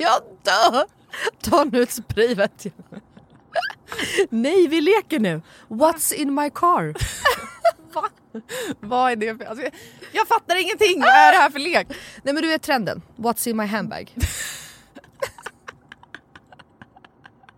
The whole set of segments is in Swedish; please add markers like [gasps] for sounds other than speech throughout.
Jag dör! Ta nu ett spray jag. Nej, vi leker nu. What's in my car? [laughs] Va? Vad är det för... Alltså, jag, fattar ingenting! Vad är det här för lek? Nej men du vet trenden. What's in my handbag?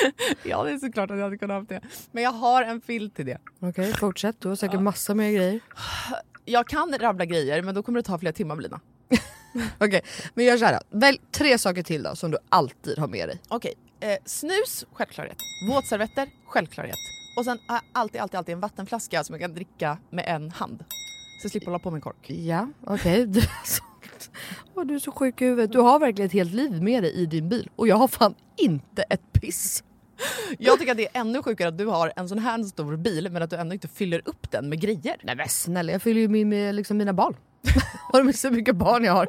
[laughs] Ja, det är såklart att jag hade kunnat ha det. Men jag har en filt till det. Okej, fortsätt. Du har säkert massa mer grejer. [sighs] Jag kan rabbla grejer, men då kommer det ta flera timmar Lina. [laughs] Okej, men gör så här då. Välj tre saker till då som du alltid har med dig. Okej, eh, snus, självklarhet. Våtservetter, självklarhet. Och sen har jag alltid, alltid, alltid en vattenflaska som jag kan dricka med en hand. Så jag slipper hålla på med en kork. Ja, okej. Åh, du är så sjuk i huvudet. Du har verkligen ett helt liv med dig i din bil. Och jag har fan inte ett piss. Jag tycker att det är ännu sjukare att du har en sån här stor bil men att du ändå inte fyller upp den med grejer. Nej men snälla, jag fyller ju min med liksom mina barn. [laughs] har du missat hur mycket barn jag har?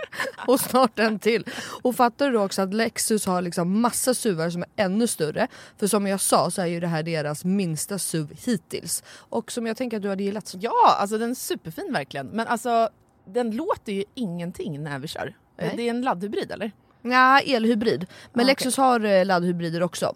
Och snart en till. Och fattar du också att Lexus har liksom massa SUVar som är ännu större. För som jag sa så är ju det här deras minsta SUV hittills. Och som jag tänker att du hade gillat. Ja, alltså den är superfin verkligen. Men alltså den låter ju ingenting när vi kör. Nej. Det är en laddhybrid eller? Ja, elhybrid. Men Ah, Lexus har eh, laddhybrider också.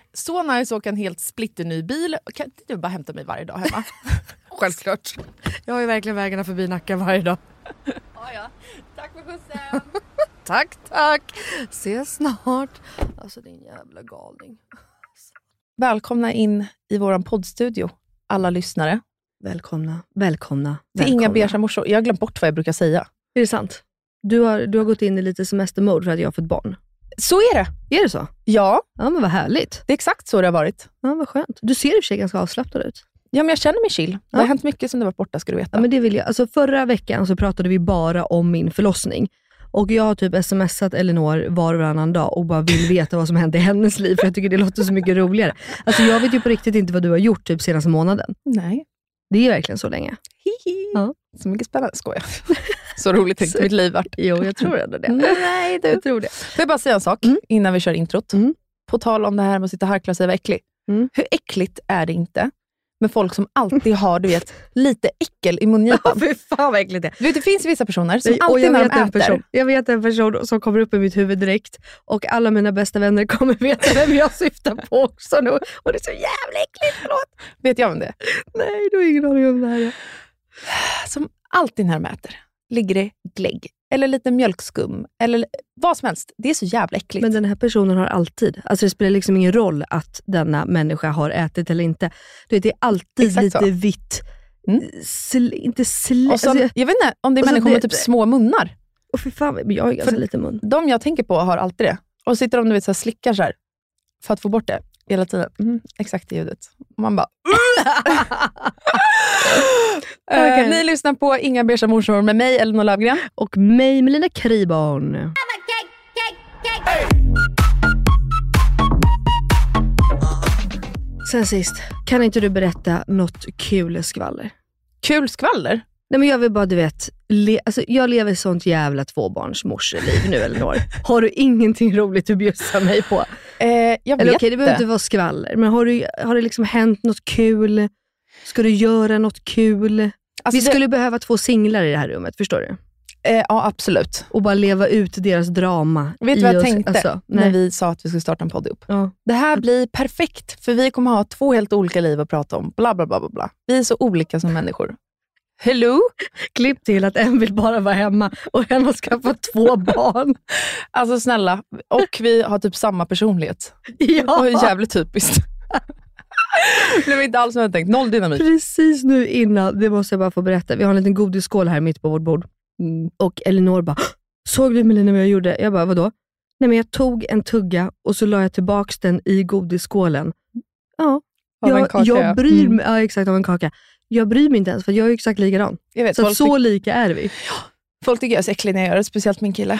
Så nice att åka en helt splitterny bil. Kan inte du bara hämta mig varje dag hemma? [laughs] Självklart. Jag har ju verkligen vägarna förbi Nacka varje dag. ja, ja. Tack för skjutsen. [laughs] Tack tack. Ses snart. Alltså din jävla galning. Välkomna in i vår poddstudio, alla lyssnare. Välkomna, välkomna. Till välkomna. inga beiga morsor. Jag har glömt bort vad jag brukar säga. Är det sant? Du har, du har gått in i lite semestermode för att jag har fått barn. Så är det. Är det så? Ja, Ja men vad härligt. det är exakt så det har varit. Ja vad skönt. Du ser i och för sig ganska avslappnad ut. Ja, men jag känner mig chill. Det har Ja. hänt mycket sen du var borta, ska du veta. Ja, men det vill jag. Alltså, förra veckan så pratade vi bara om min förlossning. Och jag har typ smsat Elinor var och varannan dag och bara vill veta vad som hände i hennes liv, för jag tycker det låter så mycket roligare. Alltså jag vet ju på riktigt inte vad du har gjort typ senaste månaden. Nej. Det är verkligen så länge. Hihi. Ja. Så mycket spännande. Skojar. Så roligt tänkte mitt liv vart. Jo, jag tror ändå det. Nej, du. Jag tror det. Får jag bara säga en sak Mm. innan vi kör introt? Mm. På tal om det här med att sitta och harkla sig och vara äcklig. Mm. Hur äckligt är det inte med folk som alltid har du vet, lite äckel i [laughs] Ja, mungipan? fy fan vad äckligt det är. Du vet, det finns vissa personer som och alltid jag, när de äter... person, jag vet en person som kommer upp i mitt huvud direkt och alla mina bästa vänner kommer veta vem jag syftar på också nu. Och det är så jävla äckligt, förlåt. Vet jag om det? Nej, du har ingen aning om det här. är. Som alltid när de äter ligger det gllägg eller lite mjölkskum eller vad som helst. Det är så jävla äckligt. Men den här personen har alltid, alltså det spelar liksom ingen roll att denna människa har ätit eller inte. Du vet, det är alltid Exakt lite så. vitt. Mm. Sl, inte sl... och så, alltså, jag vet inte om det är och människor det- med typ små munnar. åh, fy fan, men jag har ganska För- liten mun. De jag tänker på har alltid det. Och sitter de du vet, så här, slickar så här, för att få bort det hela tiden. Mm, exakt det ljudet. Och man bara... [laughs] Eh, Okej. ni lyssnar på Inga beiga morsor med mig, Elinor Löfgren. Och mig, Melina Kriborn. Sen sist, kan inte du berätta något kul skvaller? Kul skvaller. Nej men jag vill bara, du vet, le- alltså, jag lever sånt jävla tvåbarnsmorseliv nu Elinor. [laughs] Har du ingenting roligt att bjussa mig på? Eh, jag Eller vet okej, det behöver inte vara skvaller, men har, du, har det liksom hänt något kul? Ska du göra något kul? Alltså, Vi skulle behöva två singlar i det här rummet, förstår du? det, eh, ja, absolut. Och bara leva ut deras drama. Vet du vad jag oss. tänkte Alltså, när vi sa att vi skulle starta en podd ihop? Ja. Det här blir perfekt, för vi kommer ha två helt olika liv att prata om. Bla, bla, bla, bla, bla. Vi är så olika som människor. Hello? Klipp till att en vill bara vara hemma och en har skaffat två [laughs] barn. Alltså snälla. Och vi har typ samma personlighet. Ja. Och jävligt typiskt. [laughs] Blev inte alls som jag tänkt. Noll dynamit. Precis nu innan, det måste jag bara få berätta. Vi har en liten godisskål här mitt på vårt bord. Och Elinor bara, såg du Melina vad jag gjorde? Jag bara, vadå? Nej men jag tog en tugga och så la jag tillbaks den i godisskålen. Ja, Av en jag, kaka, jag ja. bryr Mm. mig, ja exakt av en kaka. Jag bryr mig inte ens för jag är exakt likadan. Jag vet, Så, folk, så lika är vi. folk tycker jag är så äcklig när jag gör det, speciellt min kille.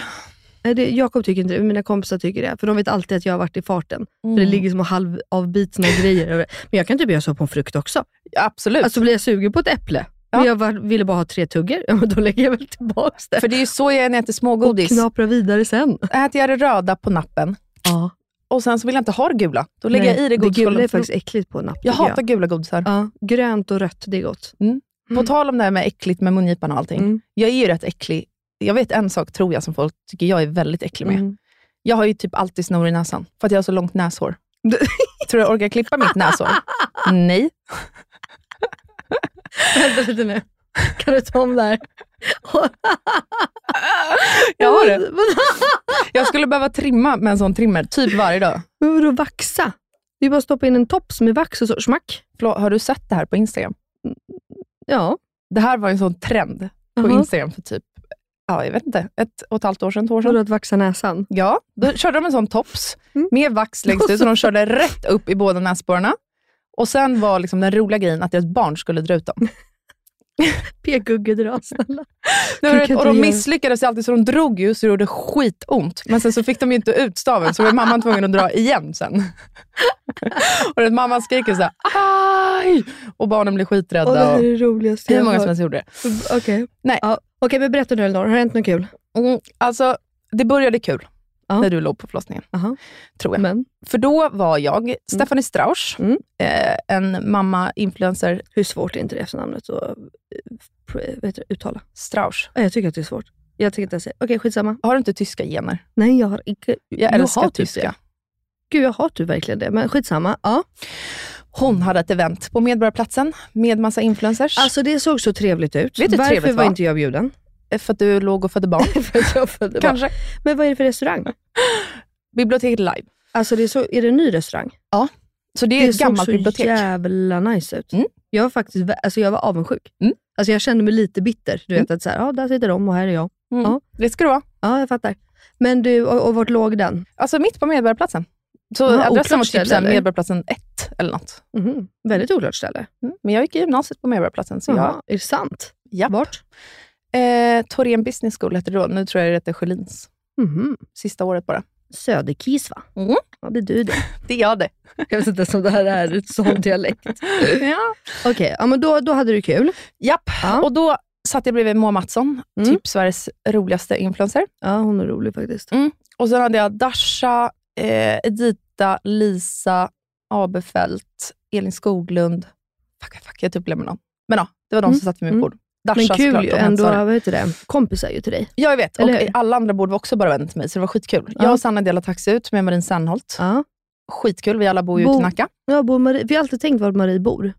Nej, det, Jakob tycker inte det, mina kompisar tycker det. För de vet alltid att jag har varit i farten. För Mm. det ligger som halvavbitna grejer. Men jag kan typ göra så på en frukt också. Ja, absolut. Alltså blir jag sugen på ett äpple, Ja. men jag var, ville bara ha tre tuggor, [laughs] ja, men då lägger jag väl tillbaka det. För det är ju så jag är när jag äter och smågodis. knapra vidare sen. Äter jag det röda på nappen Ja. Och sen så vill jag inte ha det gula. Då lägger Nej, jag i det Det gula godisskålen. är faktiskt äckligt på napp. Jag hatar gula godisar. Ja, grönt och rött, det är gott. På tal om det här med äckligt med mungipan och allting. Mm. Jag är ju rätt äcklig. Jag vet en sak, tror jag, som folk tycker jag är väldigt äcklig med. Mm. Jag har ju typ alltid snor i näsan, för att jag har så långt näshår. [laughs] tror du jag orkar klippa mitt näshår? Nej. Vänta lite nu. Kan du ta om det här? [laughs] Jag har det. [laughs] Jag skulle behöva trimma med en sån trimmer, typ varje dag. Men vadå vaxa? Det är bara att stoppa in en tops med vax och så smack. Förlåt, har du sett det här på Instagram? Ja. Det här var en sån trend på Jaha. Instagram för typ, ja, jag vet inte, ett och ett halvt år sedan, två år sedan. Vadå att vaxa näsan? Ja, då körde de en sån tops Mm. med vax längst ut, så de körde rätt upp i båda näsborrarna. Och sen var liksom den roliga grejen att deras barn skulle dra ut dem. [laughs] P-gugge dra snälla. Nej, kan och de misslyckades alltid, så de drog ju så det gjorde skitont. Men sen så fick de ju inte ut staven, så var mamman tvungen att dra igen sen. [laughs] och mamman skriker så här, aj! Och barnen blir det skiträdda. här är och det roligaste hur många som helst gjorde det. Okej. Nej. Ja. Okej, men berätta nu Elinor. Har det hänt något kul? Mm, alltså, det började kul Ja. när du låg på förlossningen, Aha. tror jag. Men För då var jag Stephanie Strauss, Mm. eh, en mamma-influencer. hur svårt är inte det efternamnet att eh, uttala? Strauss. Ja, Jag tycker att det är svårt. Jag tycker inte säga. Okej, skitsamma. Har du inte tyska gener? Nej, jag har inte... Jag älskar har tyska. det. Gud, jag har typ verkligen det. Men skitsamma. Ja. Hon hade ett event på Medborgarplatsen med massa influencers. Alltså det såg så trevligt ut. Vet du Varför trevligt var var? inte jag bjuden? För att du låg och födde barn. [laughs] För att jag födde barn. Kanske. Men vad är det för restaurang? Biblioteket Live. Alltså det är, så, är det en ny restaurang? Så det är ett såg gammalt så bibliotek. jävla nice ut. Mm. Jag var faktiskt alltså jag var avundsjuk. Mm. Alltså jag kände mig lite bitter. Du vet att så här, ja, där sitter de och här är jag. Mm. Ja. Det ska det vara. Ja, jag fattar. Men du, och, och vart låg den? Alltså mitt på Medborgarplatsen. Så Aha, adressen var typ såhär? Medborgarplatsen 1 eller något. Mhm. Väldigt oklart ställe. Mm. Men jag gick i gymnasiet på Medborgarplatsen. Så jag, Är det sant? ja. Vart? Eh, Torén Business School hette det då. Nu tror jag det heter Sjölins. Mhm. Sista året bara. Söderkis va? Mm. Ja, det är du det. [laughs] Det är jag det. [laughs] Jag vet inte om det här är ett sån dialekt. [laughs] ja. Okej, ja, men då, då hade du kul. Japp. Ja. Och då satt jag bredvid Moa Mattsson, Mm. typ Sveriges roligaste influencer. Ja, hon är rolig faktiskt. Och sen hade jag Dasha, eh, Edita, Lisa, Abefelt, Elin Skoglund. Fuck, fuck, jag typ glömmer någon. Men ja, det var de Mm. som satt vid mitt Mm. bord. Dasha Men kul ju ändå, vad heter det? kompisar ju till dig. Ja, jag vet. Och Eller hur? alla andra bord var också bara vänner till mig, så det var skitkul. Ja. Jag och Sanna delade taxi ut med Marin Sandholt. Ja. Skitkul, vi alla bor ju Bo- ute i Nacka. Ja, bor Marie, vi har alltid tänkt var Marie bor.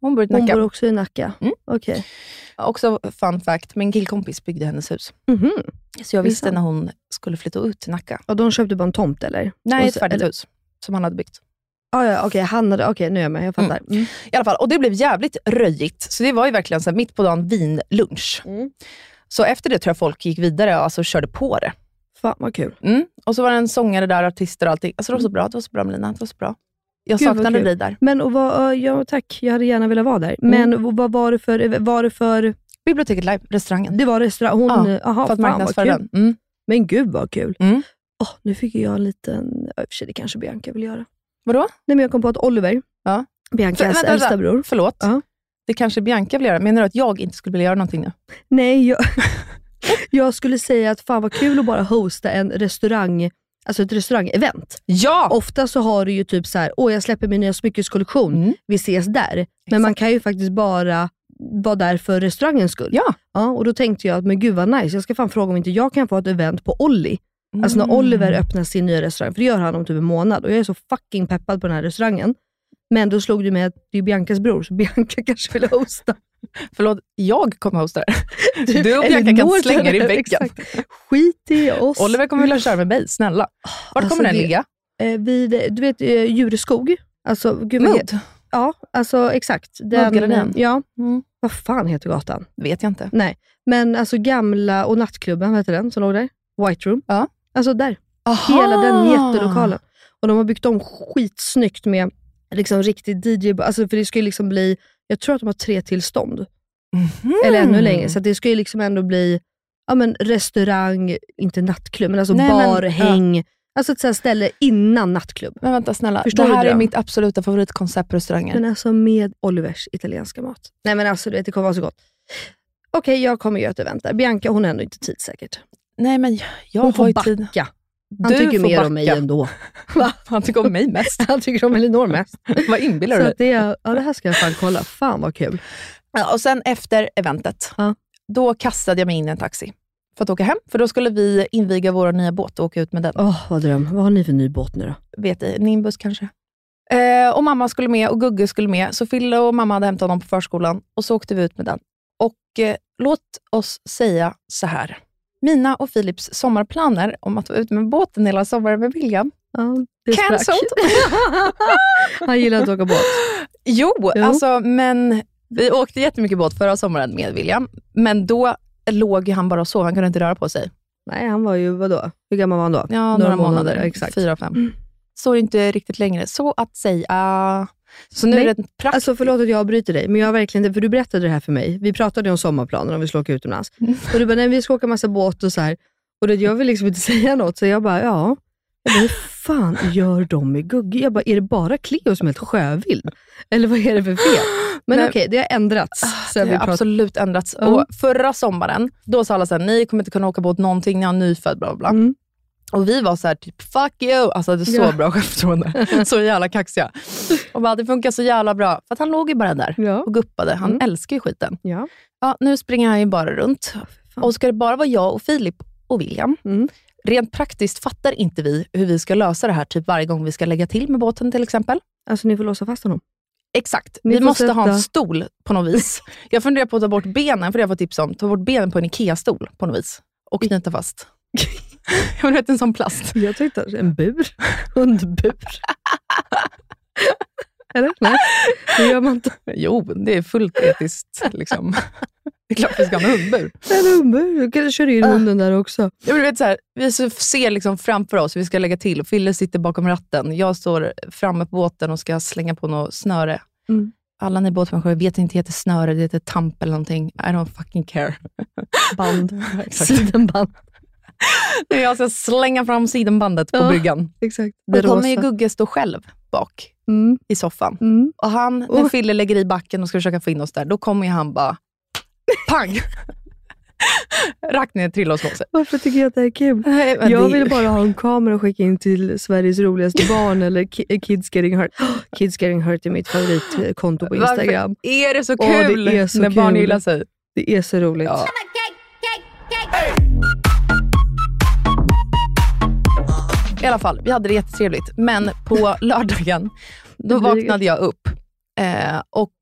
Hon bor i Hon Nacka. bor också i Nacka. Mm. Okej. Också fun fact, min killkompis byggde hennes hus. Mhm. Så jag visste när hon skulle flytta ut till Nacka. Och de köpte bara en tomt eller? Nej, Och ett färdigt eller- hus som han hade byggt. Ah, ja, okej, han hade, okej nu är jag med, jag fattar. Mm. I alla fall, och det blev jävligt röjigt. Så det var ju verkligen så här, mitt på dagen vinlunch. Mm. Så efter det tror jag folk gick vidare och alltså körde på det. Fan vad kul. Mm. Och så var det en sångare där, artister och allting. Alltså det var så bra, det var så bra Melina. Det var så bra. Jag Gud, saknade dig där. Men och vad, ja, ja tack, jag hade gärna velat vara där. Mm. Men vad var det för, var det för, Biblioteket Live, restaurangen. det var restaurang, hon, Ja, aha, för att marknadsföra den. Mm. Men gud vad kul. Mm. Åh, nu fick jag en liten, ja, i och för sig det kanske Bianca vill göra. Vadå? Nej men jag kom på att Oliver, Ja. Biancas För- äldsta bror. Förlåt. Ja. Det kanske Bianca vill göra. Menar du att jag inte skulle vilja göra någonting nu? Nej, jag, [laughs] jag skulle säga att fan vad kul att bara hosta en restaurang, alltså ett restaurangevent. Ja! Ofta så har du ju typ så här, åh jag släpper min nya smyckeskollektion, Mm. vi ses där. Men man kan ju faktiskt bara vara där för restaurangens skull. Ja. Ja, och då tänkte jag att men gud vad nice, jag ska fan fråga om inte jag kan få ett event på Olli. Alltså när Mm. Oliver öppnar sin nya restaurang, för det gör han om typ en månad och jag är så fucking peppad på den här restaurangen. Men då slog du med att det är Biancas bror, så Bianca [laughs] kanske vill hosta. Förlåt, jag kommer hosta det. [laughs] Du, Du och Bianca kan slänga dig i den, väggen. exakt. Skit i oss. Oliver kommer vilja köra med mig, snälla. Vart Alltså, kommer den det- ligga? Eh, vid, du vet, eh, Djureskog. Alltså, gud, heter- Ja, alltså exakt. Nödgallerian. Ja, Mm. vad fan heter gatan? Vet jag inte. Nej, men alltså gamla och nattklubben, vad heter den som låg där? White Room. Ja. Alltså där. Aha. Hela den jättelokalen. Och de har byggt om skitsnyggt med liksom riktig DJ, alltså för det ska ju liksom bli, jag tror att de har tre tillstånd. Mhm. Eller ännu längre. Så det ska ju liksom ändå bli ja, men restaurang, inte nattklubb, men alltså Nej, men- bar, häng. Alltså ett sånt ställe innan nattklubb. Men vänta snälla, Förstår det här är mitt absoluta favoritkoncept på restauranger. Men alltså med Olivers italienska mat. Nej men alltså det kommer vara så gott. Okej, jag kommer göra ett event där. Bianca hon är ändå inte tidsäkert. Nej men jag Hon har ju tid. backa. Han Du tycker mer om mig backa. ändå. [laughs] Han tycker om mig mest. [laughs] Han tycker om Elinor mest. Vad inbillar du dig? det, ja, det här ska jag fan kolla. Fan vad kul. Ja, och sen efter eventet, Ja. då kastade jag mig in i en taxi för att åka hem. För då skulle vi inviga vår nya båt och åka ut med den. Åh, vad dröm. Vad har ni för ny båt nu då? Vet du, Nimbus kanske. Eh, och mamma skulle med och Gugge skulle med. Så Fille och mamma hade hämtat honom på förskolan och så åkte vi ut med den. Och eh, låt oss säga så här. Mina och Philips sommarplaner om att vara ute med båten hela sommaren med William. Ja. Cancelled. [laughs] Han gillar att åka båt. Jo, Jo. alltså men vi åkte jättemycket båt förra sommaren med William. Men då låg han bara och sov. Han kunde inte röra på sig. Nej, han var ju, vadå? Hur gammal var han då? Ja, några, månader. Exakt. Fyra, fem. Mm. Så inte riktigt längre. Så att säga. Så nu Nej, är det en praktisk... Alltså förlåt att jag avbryter dig, men jag verkligen för du berättade det här för mig. Vi pratade om sommarplaner om vi skulle åka utomlands. Och du bara, nej vi ska åka massa båt och så här. Och det, jag vill liksom inte [laughs] säga något, så jag bara, ja. Jag bara, hur fan gör de med Gugge? Jag bara, är det bara Cleo som är helt sjövild? Eller vad är det för fel? [gasps] Men okej, det har ändrats. Ah, sen det har pratade. absolut ändrats. Ja. Och förra sommaren, då sa alla så här, ni kommer inte kunna åka båt någonting, ni har en nyfödd, bla bla. Mm. Och vi var så här, typ fuck you, alltså det är så Ja. bra självförtroende. så jävla kaxiga. Och bara, det funkar så jävla bra. För han låg ju bara där Ja. och guppade. Han Mm. älskar ju skiten. Ja. Ja, nu springer han ju bara runt. Och ska det bara vara jag och Filip och William, Mm. rent praktiskt fattar inte vi hur vi ska lösa det här typ varje gång vi ska lägga till med båten till exempel. Alltså ni får låsa fast honom. Exakt. Ni Vi måste ha en sätta- stol på något vis. [laughs] Jag funderar på att ta bort benen, för det har jag fått tips om. Ta bort benen på en IKEA-stol på något vis och knyta fast. [laughs] Jag vet, en sån plast. Jag tänkte en bur. Hundbur. Eller? Nej, det gör man inte. Jo, det är fullt etiskt. Liksom. Det är klart vi ska ha en hundbur. En hundbur. Du kan köra in hunden där också. Ja, men vet, så här, vi ser liksom framför oss hur vi ska lägga till. Fille sitter bakom ratten. Jag står framme på båten och ska slänga på något snöre. Mm. Alla ni båtmänniskor vet att det inte heter snöre, det heter tamp eller någonting. I don't fucking care. Band. [laughs] Exakt. [laughs] Sidenband. Jag ska slänga fram sidenbandet på Ja. bryggan. Exakt. Det Då kommer ju. Gugge stå själv bak Mm. i soffan. Mm. Och han, när Oh. Fille lägger i backen och ska försöka få in oss där, då kommer ju han bara pang! [laughs] Rakt ner, trilla och slå sig. Varför tycker jag att det är kul? Nej, Jag det- vill bara ha en kamera och skicka in till Sveriges roligaste [laughs] barn eller ki- Kids Getting Hurt. [gasps] Kids Getting Hurt är mitt favoritkonto på Instagram. Varför är det så Åh, det kul är så när barn kul. gillar sig? Det är så roligt. Ja. I alla fall, vi hade det jättetrevligt. Men på [laughs] lördagen, då blir vaknade jag upp. Eh, och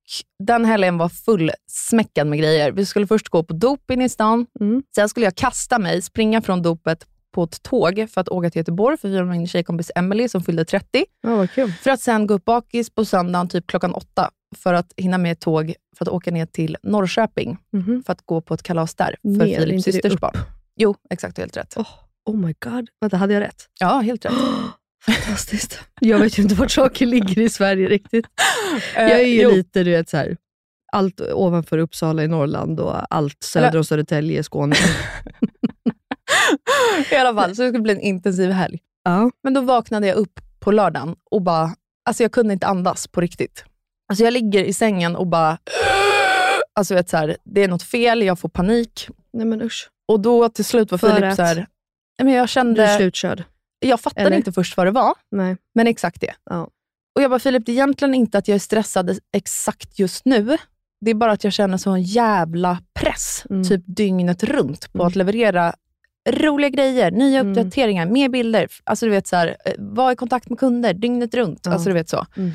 den helgen var fullsmäckad med grejer. Vi skulle först gå på dop in i stan. Mm. Sen skulle jag kasta mig, springa från dopet på ett tåg för att åka till Göteborg för att fira min tjejkompis Emily som fyllde 30. Ja, vad kul. För att sen gå upp bakis på söndagen typ klockan åtta för att hinna med ett tåg för att åka ner till Norrköping Mhm. för att gå på ett kalas där för Ner, det systers barn. Jo, exakt. Helt rätt. Oh, oh my god. Vänta, hade jag rätt? Ja, helt rätt. [gasps] Fantastiskt. Jag vet ju inte vart saker ligger i Sverige riktigt. [laughs] Eh, Jag är ju jo, lite, du vet, så här, allt ovanför Uppsala i Norrland och allt söder om Södertälje i Skåne. [laughs] [laughs] I alla fall, så det skulle bli en intensiv helg. ja. Men då vaknade jag upp på lördagen och bara, alltså jag kunde inte andas på riktigt. Alltså jag ligger i sängen och bara, alltså vet, så här, det är något fel, jag får panik. Nej men usch. Och då till slut var Filip så här, men jag Du är kände, slutkörd. jag fattade eller? inte först vad det var, Nej. men exakt det. Ja. Och jag bara, Filip, det är egentligen inte att jag är stressad exakt just nu. Det är bara att jag känner sån jävla press, Mm. typ dygnet runt, på Mm. att leverera roliga grejer, nya Mm. uppdateringar, mer bilder. Alltså du vet så här, eh, vara i kontakt med kunder dygnet runt. Ja. Alltså du vet så. Mm.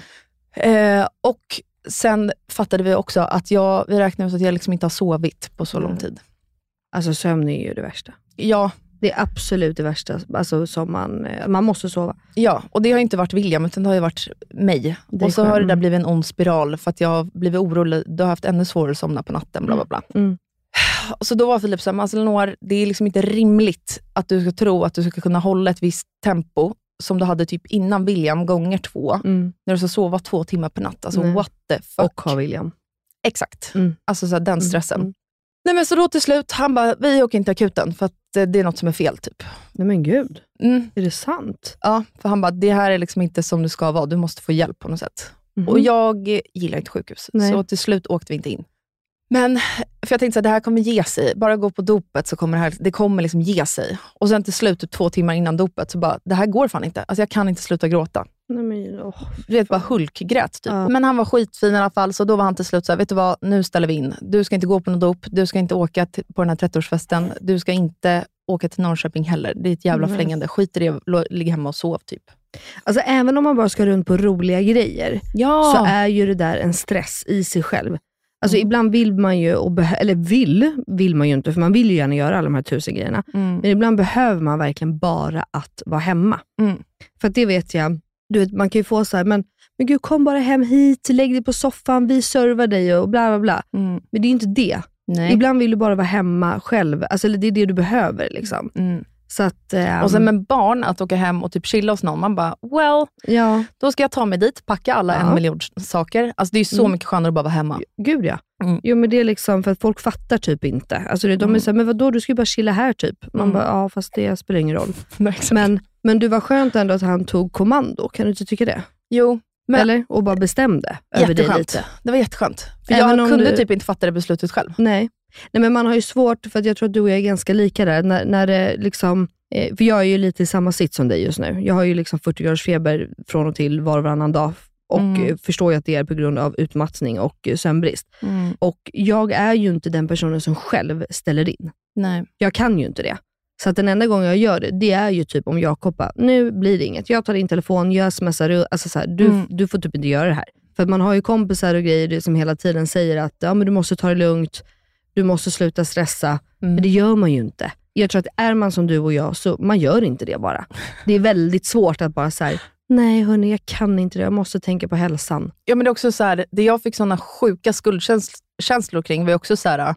Eh, och sen fattade vi också att jag, vi räknade ut att jag liksom inte har sovit på så lång Nej. tid. Alltså sömn är ju det värsta. Ja, Det är absolut det värsta. Alltså, som man, man måste sova. Ja, och det har inte varit William, utan det har varit mig. Det och så har det där blivit en ond spiral, för att jag har blivit orolig. Du har haft ännu svårare att somna på natten, bla bla bla. Mm. [sighs] Så då var Filip såhär, alltså Lenore, det är liksom inte rimligt att du ska tro att du ska kunna hålla ett visst tempo som du hade typ innan William gånger två, Mm. när du ska sova två timmar per natt. Alltså Nej. what the fuck. Och ha William. Exakt. Mm. Alltså så här, den stressen. mm. Nej men så då till slut, han bara, vi åker inte akuten för att det är något som är fel typ. Nej men gud, Mm. är det sant? Ja, för han bara, det här är liksom inte som det ska vara, du måste få hjälp på något sätt. Mhm. Och jag eh, gillar inte sjukhus, Nej. så till slut åkte vi inte in. Men, för jag tänkte att det här kommer ge sig. Bara gå på dopet så kommer det här det kommer liksom ge sig. Och sen till slut, typ två timmar innan dopet, så bara, det här går fan inte. Alltså jag kan inte sluta gråta. Nej, men, åh. Du vet, bara hulkgrät typ. Ja. Men han var skitfin i alla fall, så då var han till slut så här, vet du vad, nu ställer vi in. Du ska inte gå på något dop, du ska inte åka till, på den här 30-årsfesten, du ska inte åka till Norrköping heller. Det är ett jävla Nej. flängande. Skit i det, ligg hemma och sov typ. Alltså även om man bara ska runt på roliga grejer, Ja! så är ju det där en stress i sig själv. Alltså Mm. ibland vill man ju, eller vill, vill man ju inte, för man vill ju gärna göra alla de här tusen grejerna. mm. Men ibland behöver man verkligen bara att vara hemma. Mm. För det vet jag, du vet, man kan ju få så här, men, men gud kom bara hem hit, lägg dig på soffan, vi servar dig och bla bla bla. Mm. Men det är ju inte det. Nej. Ibland vill du bara vara hemma själv. Alltså, det är det du behöver. Liksom. Mm. Så att, ehm, Och sen med barn, att åka hem och typ chilla hos någon, man bara, well, ja, då ska jag ta mig dit, packa alla Ja. en miljon saker. Alltså det är så Mm. mycket skönare att bara vara hemma. gud ja. Mm. Jo men det är liksom för att folk fattar typ inte. Alltså det, de är Mm. såhär, men vadå du ska ju bara chilla här typ. Man Mm. bara, ja fast det spelar ingen roll. [laughs] Men, Men, men du var skönt ändå att han tog kommando, kan du inte tycka det? jo, men Eller? Och bara bestämde över dig lite. Det var jätteskönt. För Även jag kunde du- typ inte fatta det beslutet själv. Nej. Nej men man har ju svårt, för jag tror att du och jag är ganska lika där, när, när det liksom eh, för jag är ju lite i samma sitt som dig just nu. Jag har ju liksom 40 graders feber från och till var och varannan dag och Mm. eh, förstår ju att det är på grund av utmattning och eh, sömnbrist. Och jag är ju inte den personen som själv ställer in. Nej. Jag kan ju inte det. Så att den enda gången jag gör det, det är ju typ om Jakob bara, nu blir det inget. Jag tar din telefon, jag smsar, alltså så här, du, Mm. du får typ inte göra det här. För man har ju kompisar och grejer som hela tiden säger att ja, men du måste ta det lugnt, du måste sluta stressa. Mm. Men det gör man ju inte. Jag tror att är man som du och jag, så man gör inte det bara. Det är väldigt svårt att bara säga nej hörni, jag kan inte det, jag måste tänka på hälsan. Ja, men det är också så här, det jag fick såna sjuka skuldkänslor kring var också så här,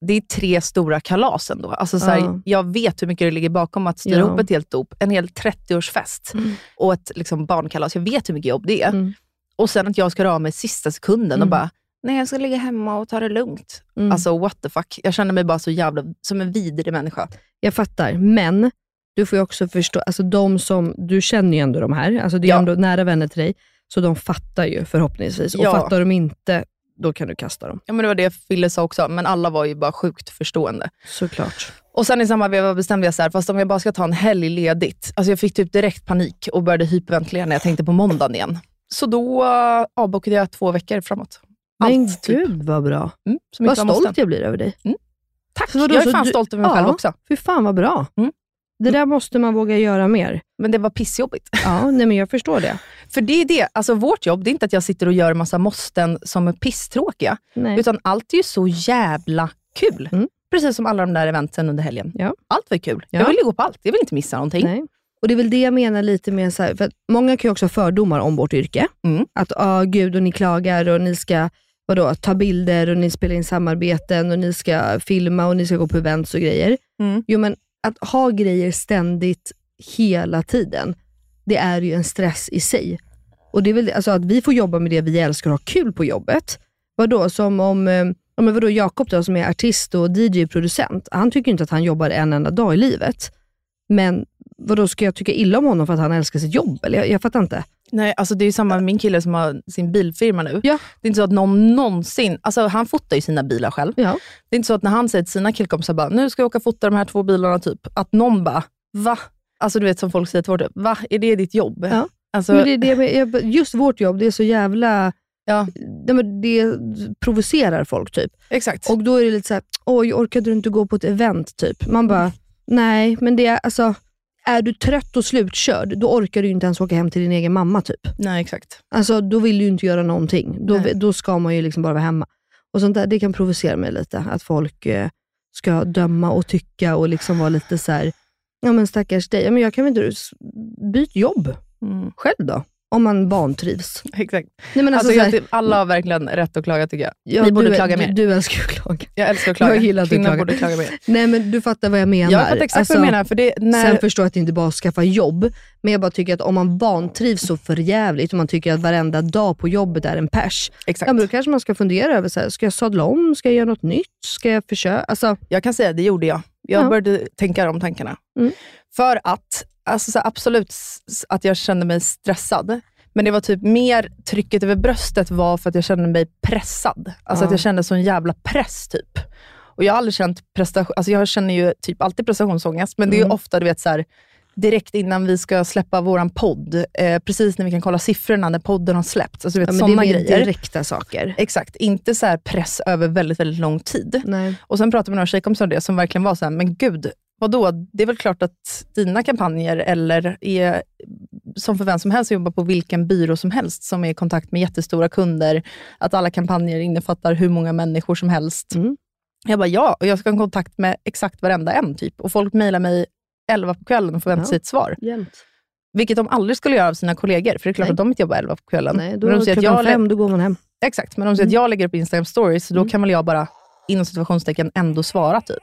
det är tre stora kalas ändå. Alltså så här, Ja. Jag vet hur mycket det ligger bakom att styra Ja. upp ett helt dop, en hel 30-årsfest och ett liksom, barnkalas. Jag vet hur mycket jobb det är. Mm. Och sen att jag ska röra mig sista sekunden och Mm. bara, nej jag ska ligga hemma och ta det lugnt. Mm. Alltså what the fuck. Jag känner mig bara så jävla som en vidrig människa. Jag fattar, men du får ju också förstå, alltså de som, du känner ju ändå de här, alltså det är Ja. ändå nära vänner till dig, så de fattar ju förhoppningsvis. Och Ja. fattar de inte, då kan du kasta dem. Ja, men det var det Fille sa också, men alla var ju bara sjukt förstående. Såklart. Och sen i samma veva bestämde jag så här, fast om jag bara ska ta en helg ledigt. Alltså jag fick typ direkt panik och började hyperventilera när jag tänkte på måndagen igen. Så då uh, avbokade jag två veckor framåt. Men Allt, typ. gud vad bra. Mm, Vad måste. stolt jag blir över dig. Tack, Så vadå, jag är fan du- stolt över mig Ja. själv också. Fy fan vad bra. Mm. Det där måste man våga göra mer. Men det var pissjobbigt. Ja, nej men jag förstår det. [laughs] För det är det, alltså vårt jobb, det är inte att jag sitter och gör massa måsten som är pisstråkiga, Nej. utan allt är ju så jävla kul. Mm. Precis som alla de där eventen under helgen. Ja. Allt var ju kul. Ja. Jag vill ju gå på allt, jag vill inte missa någonting. Nej. Och Det är väl det jag menar lite med, så här, för många kan ju också ha fördomar om vårt yrke. Mm. Att ah, gud, och ni klagar och ni ska vadå, ta bilder och ni spelar in samarbeten och ni ska filma och ni ska gå på events och grejer. Mm. Jo, men att ha grejer ständigt, hela tiden, det är ju en stress i sig. Och det är väl alltså att vi får jobba med det vi älskar och ha kul på jobbet. Vadå, som om eh, ja, men vadå, Jakob då, som är artist och DJ-producent, han tycker inte att han jobbar en enda dag i livet. Men vadå, ska jag tycka illa om honom för att han älskar sitt jobb? Eller jag, jag fattar inte. Nej, alltså det är ju samma med min kille som har sin bilfirma nu. Ja. Det är inte så att någon någonsin, alltså han fotar ju sina bilar själv. Ja. Det är inte så att när han säger till sina killkompisar bara, nu ska jag åka och fota de här två bilarna, typ, att någon bara, va? Alltså du vet som folk säger till vårt jobb, va? Är det ditt jobb? Ja. Alltså, Men det, är det, med- just vårt jobb, det är så jävla... Ja. Det, men det provocerar folk typ. Exakt. Och då är det lite så här, oj orkade du inte gå på ett event typ? Man bara, nej men det är alltså, är du trött och slutkörd, då orkar du inte ens åka hem till din egen mamma typ. Nej, exakt. Alltså då vill du inte göra någonting. Då, Nej. då ska man ju liksom bara vara hemma. Och sånt där, det kan provocera mig lite, att folk eh, ska döma och tycka och liksom vara lite så här. Ja men stackars dig. Ja, men jag kan väl inte... Byt jobb Mm. själv då. Om man vantrivs. Exakt. Nej, men alltså, Alltså, jag, alla har verkligen rätt att klaga tycker jag. ja, Vi borde du, klaga du, mer. Du älskar att klaga. jag älskar att klaga. jag gillar att du Kvinnor klagar. borde klaga mer. Nej men du fattar vad jag menar. Jag fattar exakt vad du menar. För det, när, Sen förstår jag att det inte bara skaffa jobb, men jag bara tycker att om man vantrivs så förjävligt och man tycker att varenda dag på jobbet är en pers, exakt. ja, men då kanske man ska fundera över, så här, ska jag sadla om? Ska jag göra något nytt? Ska jag försöka? Alltså, Jag kan säga, det gjorde jag. Jag Ja. började tänka de tankarna. Mm. För att, alltså så absolut att jag kände mig stressad. Men det var typ mer, trycket över bröstet var för att jag kände mig pressad. Alltså Ja. att jag kände sån jävla press typ. Och jag har aldrig känt prestation, alltså jag känner ju typ alltid prestationsångest, men det är Mm. ju ofta du vet så här, direkt innan vi ska släppa våran podd, eh, precis när vi kan kolla siffrorna när podden har släppts. Alltså vet ja, men det är grejer. direkta saker. Exakt, inte så press över väldigt, väldigt lång tid. Nej. Och sen pratade vi med några tjejkompisar om det som verkligen var så här, men gud, vadå? Det är väl klart att dina kampanjer, eller är, som för vem som helst jobbar på vilken byrå som helst, som är i kontakt med jättestora kunder, att alla kampanjer innefattar hur många människor som helst. Mm. Jag bara, ja, och jag ska ha kontakt med exakt varenda en. typ. Och folk mejlar mig 11 på kvällen och förväntar Ja. sig ett svar. Jämt. Vilket de aldrig skulle göra av sina kollegor, för det är klart Nej. att de inte jobbar 11 på kvällen. Nej, då men de klockan jag fem, då går man hem. Exakt, men om de säger att jag lägger upp Instagram stories, då Mm. kan väl jag bara inom situationstecken ändå svara typ.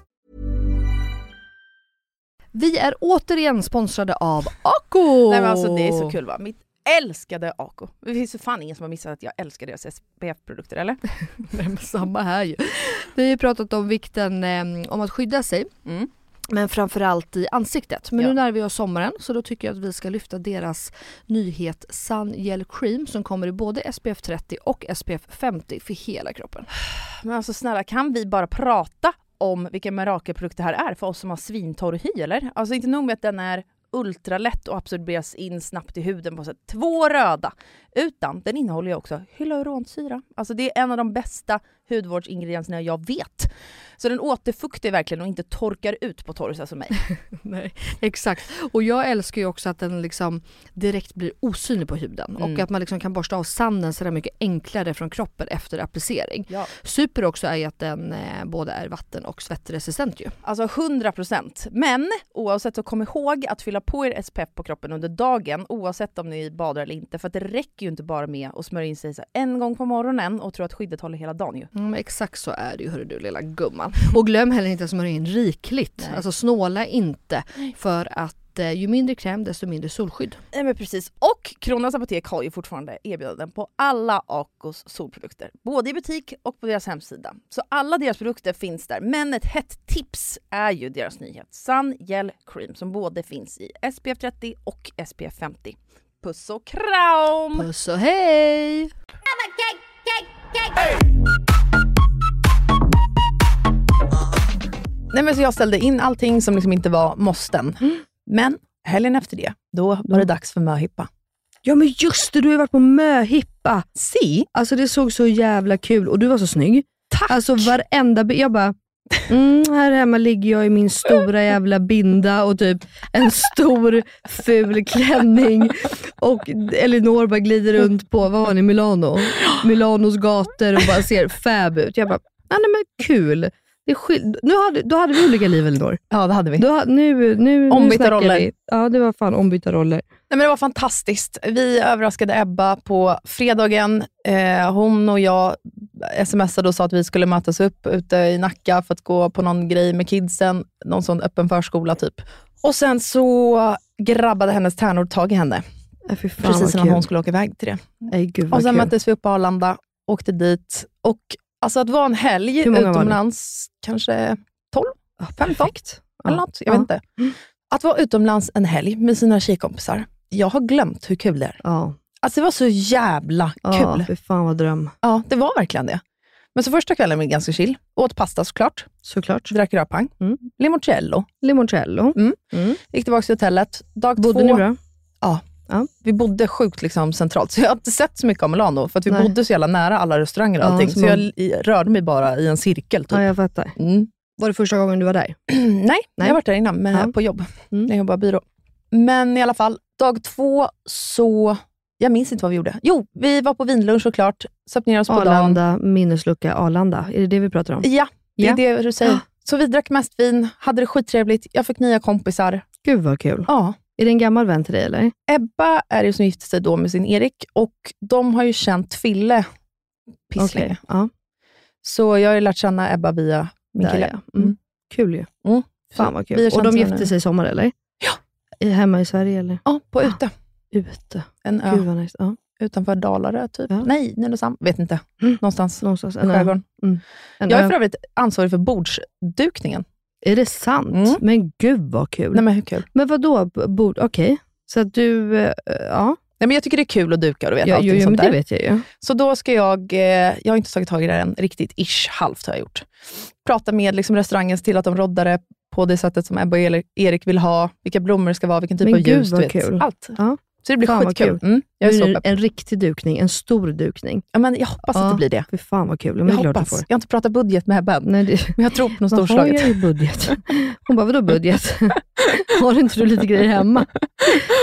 Vi är återigen sponsrade av Ako! Nej men alltså det är så kul va. Mitt älskade Ako. Det finns ju fan ingen som har missat att jag älskar deras SPF-produkter eller? [laughs] Nej, men samma här ju. Vi har ju pratat om vikten eh, om att skydda sig. Mm. Men framförallt i ansiktet. Men Ja. nu närmar vi oss sommaren så då tycker jag att vi ska lyfta deras nyhet Sun Gel Cream som kommer i både SPF 30 och SPF 50 för hela kroppen. Men alltså snälla kan vi bara prata om vilken mirakelprodukt det här är för oss som har svintorr hy eller? Alltså inte nog med att den är ultralätt och absorberas in snabbt i huden på sätt. Två röda! Utan den innehåller ju också hyaluronsyra. Alltså det är en av de bästa hudvårdsingredienserna jag vet. Så den återfuktar verkligen och inte torkar ut på torrsar som mig. [laughs] Nej, exakt. Och jag älskar ju också att den liksom direkt blir osynlig på huden och Mm. att man liksom kan borsta av sanden sådär mycket enklare från kroppen efter applicering. Ja. Super också är ju att den eh, både är vatten och svettresistent ju. Alltså 100%. Men oavsett så kom ihåg att fylla på er SPF på kroppen under dagen oavsett om ni badar eller inte. För att det räcker ju inte bara med att smörja in sig en gång på morgonen och tro att skyddet håller hela dagen ju. Mm, exakt så är det ju hörru du lilla gumman. Och glöm heller inte att smörja in rikligt. Nej. Alltså snåla inte för att eh, ju mindre kräm desto mindre solskydd. Nej men precis. Och Kronans Apotek har ju fortfarande erbjudanden på alla Acos solprodukter. Både i butik och på deras hemsida. Så alla deras produkter finns där. Men ett hett tips är ju deras nyhet Sun Gel Cream som både finns i SPF 30 och SPF 50. Puss och kram! Puss och hej! Nej, men så jag ställde in allting som liksom inte var måsten. Men helgen efter det, då var det dags för möhippa. Ja men just det, du har ju varit på möhippa. Si, Alltså det såg så jävla kul och du var så snygg. tack! Alltså varenda jag bara Mm, här hemma ligger jag i min stora jävla binda och typ en stor ful klänning. Och Elinor bara glider runt på, vad var ni, Milano? Milanos gator och bara ser fab ut. Jag bara, ah, nej men kul. Det nu hade, då hade vi olika liv Elinor. Ja, det hade vi. Då, nu, nu, Ombytta nu roller. Vi. Ja, det var fan ombytta roller. Nej, men det var fantastiskt. Vi överraskade Ebba på fredagen. Eh, hon och jag smsade och sa att vi skulle mötas upp ute i Nacka för att gå på någon grej med kidsen. Någon sån öppen förskola typ. Och sen så grabbade hennes tärnor tag i henne. Äh, precis innan hon skulle åka iväg till det. Nej, gud Och sen kul. möttes vi upp på Arlanda, åkte dit. Och alltså att vara en helg utomlands, kanske 12, Ja, 15 perfekt. eller Ja. något. Jag Ja. vet inte. Att vara utomlands en helg med sina tjejkompisar. Jag har glömt hur kul det är. Ja, Alltså det var så jävla ja kul. fy fan vad dröm. Ja, det var verkligen det. Men så första kvällen var ganska chill. Åt pasta såklart. Såklart. Drack rödpang. Mm. Limoncello. Limoncello. Mm. Mm. Gick tillbaka till hotellet. Dag Bodde två. ni bra? Vi bodde sjukt liksom centralt, så jag har inte sett så mycket av Milano, för vi Nej. bodde så jävla nära alla restauranger och Ja, allting. så jag man- i- rörde mig bara i en cirkel. Typ. Ja, jag fattar. Mm. Var det första gången du var där? Nej, [clears throat] Nej. jag har varit där innan med, Ja. på jobb. Mm. Jag jobbar byrå. Men i alla fall, dag två så... Jag minns inte vad vi gjorde. Jo, vi var på vinlunch såklart. Söp ner oss på dagen. Arlanda, minneslucka Arlanda. Är det det vi pratar om? Ja, det är Ja. det du säger. Ja. [gasps] Så vi drack mest vin, hade det skittrevligt. Jag fick nya kompisar. Gud vad kul. Ja. Är det en gammal vän till dig eller? Ebba är det som gifte sig då med sin Erik och de har ju känt Fille pisslänge. Okej, Ja, Så jag har ju lärt känna Ebba via min där kille. ja. Mm. Kul ju. Mm. Fan vad kul. Och de gifte nu. sig i sommar eller? Ja. Hemma i Sverige eller? Ja, på ute. Ute. En ö Gud nice. Ja. utanför Dalarö, typ. Ja. Nej, Nynäshamn. Vet inte. Mm. Någonstans Någonstans. i skärgården. En Jag är för övrigt ansvarig för bordsdukningen. Är det sant? Mm. Men gud vad kul. Nej, men hur kul? Men vad då? bord? Okej. Så att du... eh, ja, Nej, men jag tycker det är kul att duka och du vet ja allting jo, sånt men det där. vet jag ju. Så då ska jag, eh, jag har inte tagit tag i det än, riktigt ish, halvt har jag gjort. Prata med liksom, se till att de roddar det på det sättet som Ebba och Erik- vill ha, vilka blommor det ska vara, vilken typ Men av gud, ljus. du vad vet. kul. Allt. Ja. Så det blir Fan, skitkul. kul. Mm, jag är så pepp. en riktig dukning, en stor dukning. Ja, men jag hoppas Ja. att det blir det. Fy fan vad kul. Men Jag du hoppas. får. Jag har inte pratat budget med det, men jag tror på något man har storslaget. ju budget. [laughs] Hon bara, vadå budget? [laughs] har inte du lite grejer hemma?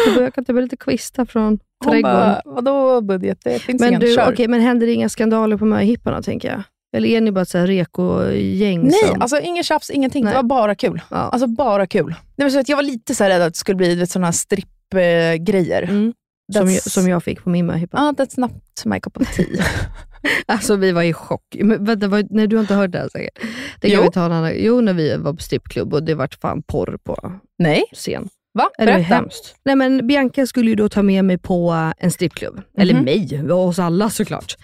Jag, bara, jag kan ta med lite kvistar från Hon trädgården. bara, vadå budget? Det finns men ingen. du, Kör. okej, men händer det inga skandaler på möhipporna, tänker jag? Eller är ni bara ett här reko-gäng? Nej, som- alltså ingen tjafs, ingenting. Nej. Det var bara kul. ja. Alltså bara kul. Nej, men så att jag var lite så här rädd att det skulle bli sådana strippgrejer. mm. som, jag, som jag fick på min möhippa. Ja, that's not my cup of tea. [laughs] Alltså vi var i chock. Men, vänta, vad, nej, du har inte hört det här säkert? Det kan Jo. vi ta annan, jo, när vi var på strippklubb och det vart fan porr på Nej, scen. va? Det var Berätta. hemskt. Nej, men Bianca skulle ju då ta med mig på en strippklubb. Eller Mhm. mig, och oss alla såklart.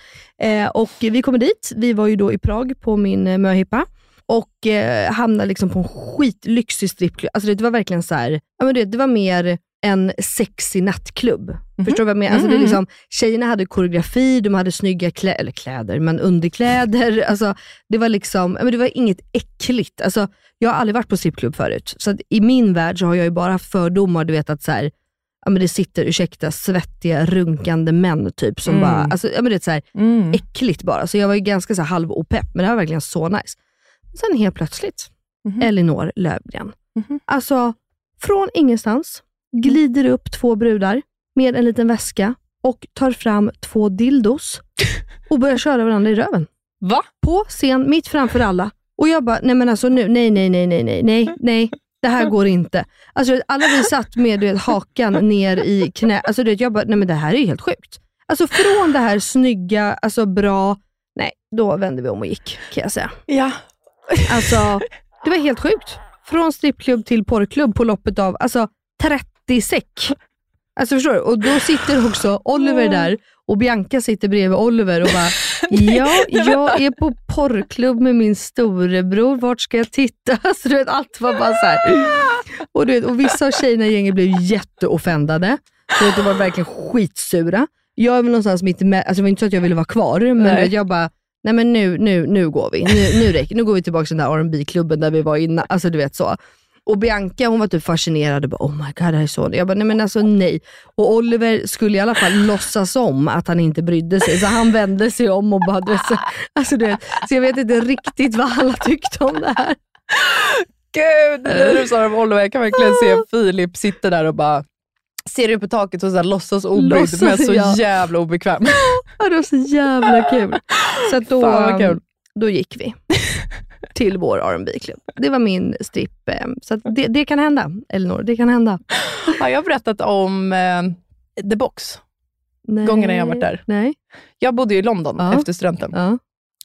Eh, och vi kommer dit. Vi var ju då i Prag på min eh, möhippa och eh, hamnade liksom på en skitlyxig strippklubb. Alltså det var verkligen så här, ja, men det, det var mer en sexig nattklubb. Förstår du vad jag menar? Alltså det är Mhm. liksom, tjejerna hade koreografi, de hade snygga klä, eller kläder, men underkläder. [laughs] Alltså, det var liksom, men det var inget äckligt. Alltså, jag har aldrig varit på strippklubb förut, så i min värld så har jag ju bara haft fördomar. Du vet att så här, ja, men det sitter, ursäkta, svettiga, runkande män typ som Mm. bara, alltså, ja, men det är så här, Mm. äckligt bara. Så jag var ju ganska så här, halv opepp, men det var verkligen så nice. Sen helt plötsligt, Mhm. Elinor Lövgren. Mhm. Alltså, från ingenstans glider upp två brudar med en liten väska och tar fram två dildos och börjar köra varandra i röven. Va? På scen, mitt framför alla. Och jag bara, nej men alltså nu, nej, nej, nej, nej, nej, nej, nej. Det här går inte. Alltså alla vi satt med du vet, hakan ner i knä. Alltså du vet, jag bara, nej men det här är ju helt sjukt. Alltså från det här snygga, alltså bra, nej, då vände vi om och gick kan jag säga. Ja. Alltså, det var helt sjukt. Från strippklubb till porrklubb på loppet av alltså, 30 säck. Alltså förstår du? Och då sitter också Oliver där och Bianca sitter bredvid Oliver och bara, [laughs] ja, jag är på porrklubb med min storebror, vart ska jag titta? [laughs] Alltså, du vet, allt var bara så här. Och, du vet, och vissa av tjejerna i gänget blev jätteoffendade. Du vet, de var verkligen skitsura. Jag är väl någonstans mitt med, alltså det var inte så att jag ville vara kvar, men Nej. du vet, jag bara, nej men nu, nu, nu går vi. Nu, nu räcker Nu går vi tillbaka till den där R&B klubben där vi var innan. Alltså du vet så. Och Bianca hon var typ fascinerad och bara oh my god det här är så. Jag bara nej men alltså nej. Och Oliver skulle i alla fall [laughs] låtsas om att han inte brydde sig. Så han vände sig om och bara, du vet, så, alltså, du vet, så jag vet inte riktigt vad alla tyckte om det här. Gud, när du [laughs] sa det om Oliver, jag kan verkligen se Filip sitta där och bara ser ut på taket och så här, låtsas obrydd Låtsas, men så ja. jävla obekväm. Ja, det var så jävla kul. Så då, då gick vi [laughs] till vår rb klubb Det var min stripp. eh, Så det, det kan hända, Elinor. Det kan hända. Har jag berättat om eh, The Box? Nej. Gångerna jag varit där. Nej. Jag bodde ju i London Ja. efter studenten. Ja.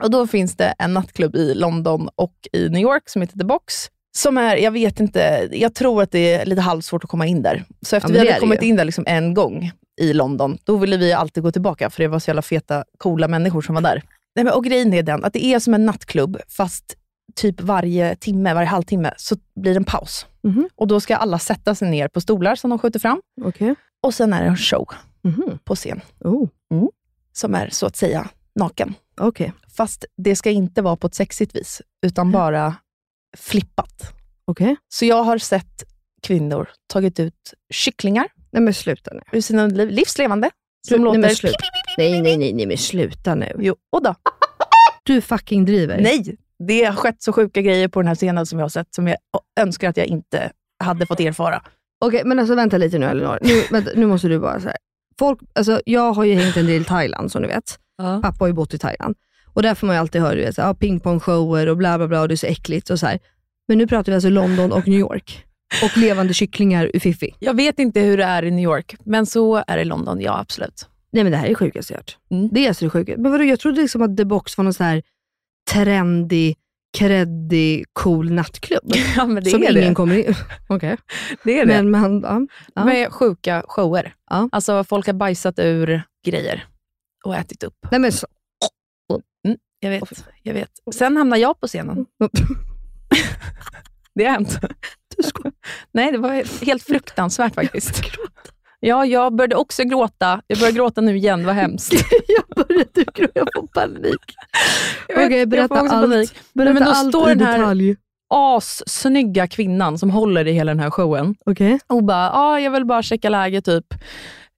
Och Då finns det en nattklubb i London och i New York som heter The Box. Som är, jag vet inte, jag tror att det är lite halvsvårt att komma in där. Så efter men vi hade kommit ju. in där liksom en gång i London, då ville vi alltid gå tillbaka för det var så jävla feta, coola människor som var där. Nej, men, och grejen är den att det är som en nattklubb, fast typ varje timme, varje halvtimme, så blir det en paus. Mhm. Och Då ska alla sätta sig ner på stolar som de skjuter fram. Okej. Och sen är det en show Mhm. på scen, Oh. som är så att säga naken. Okej. Fast det ska inte vara på ett sexigt vis, utan bara flippat. Okej. Så jag har sett kvinnor tagit ut kycklingar Nej men sluta nu. ur sina liv, livslevande, som nej, låter... men sluta. nej, nej, nej, nej, men sluta nu. Jo, och då. Du fucking driver. Nej, det har skett så sjuka grejer på den här scenen som jag har sett, som jag önskar att jag inte hade fått erfara. Okej, men alltså vänta lite nu Elinor. Nu, vänta, nu måste du bara här. Folk, alltså, jag har ju hängt en del i Thailand som du vet. Pappa har ju bott i Thailand. Och där får man ju alltid höra du vet, så, här, ja, pingpongshower och bla bla bla och det är så äckligt och så här. Men nu pratar vi alltså London och New York. Och levande kycklingar ur Fifi. Jag vet inte hur det är i New York, men så är det i London, ja absolut. Nej men det här är sjukaste jag hört. Mm. Det är alltså det sjukaste. Men vadå, jag trodde liksom att The Box var någon så här trendig, kreddig, cool nattklubb. [laughs] Ja, men det som är ingen det. kommer in. [laughs] Okej. Det är det. Men man, ja. ja. Med sjuka shower. Ja. Alltså folk har bajsat ur grejer och ätit upp. Nej men så. Jag vet, jag vet. Sen hamnar jag på scenen. [laughs] Det har hänt. Du skojar. Nej, det var helt fruktansvärt faktiskt. Ja, jag började också gråta. Jag börjar gråta nu igen, vad hemskt. [laughs] jag började gråta, jag får panik. Jag vet, Okej, berätta allt. panik. Berätta men då allt står i den här- detalj. Assnygga kvinnan som håller i hela den här showen Okej. och bara, ah, jag vill bara checka läget typ.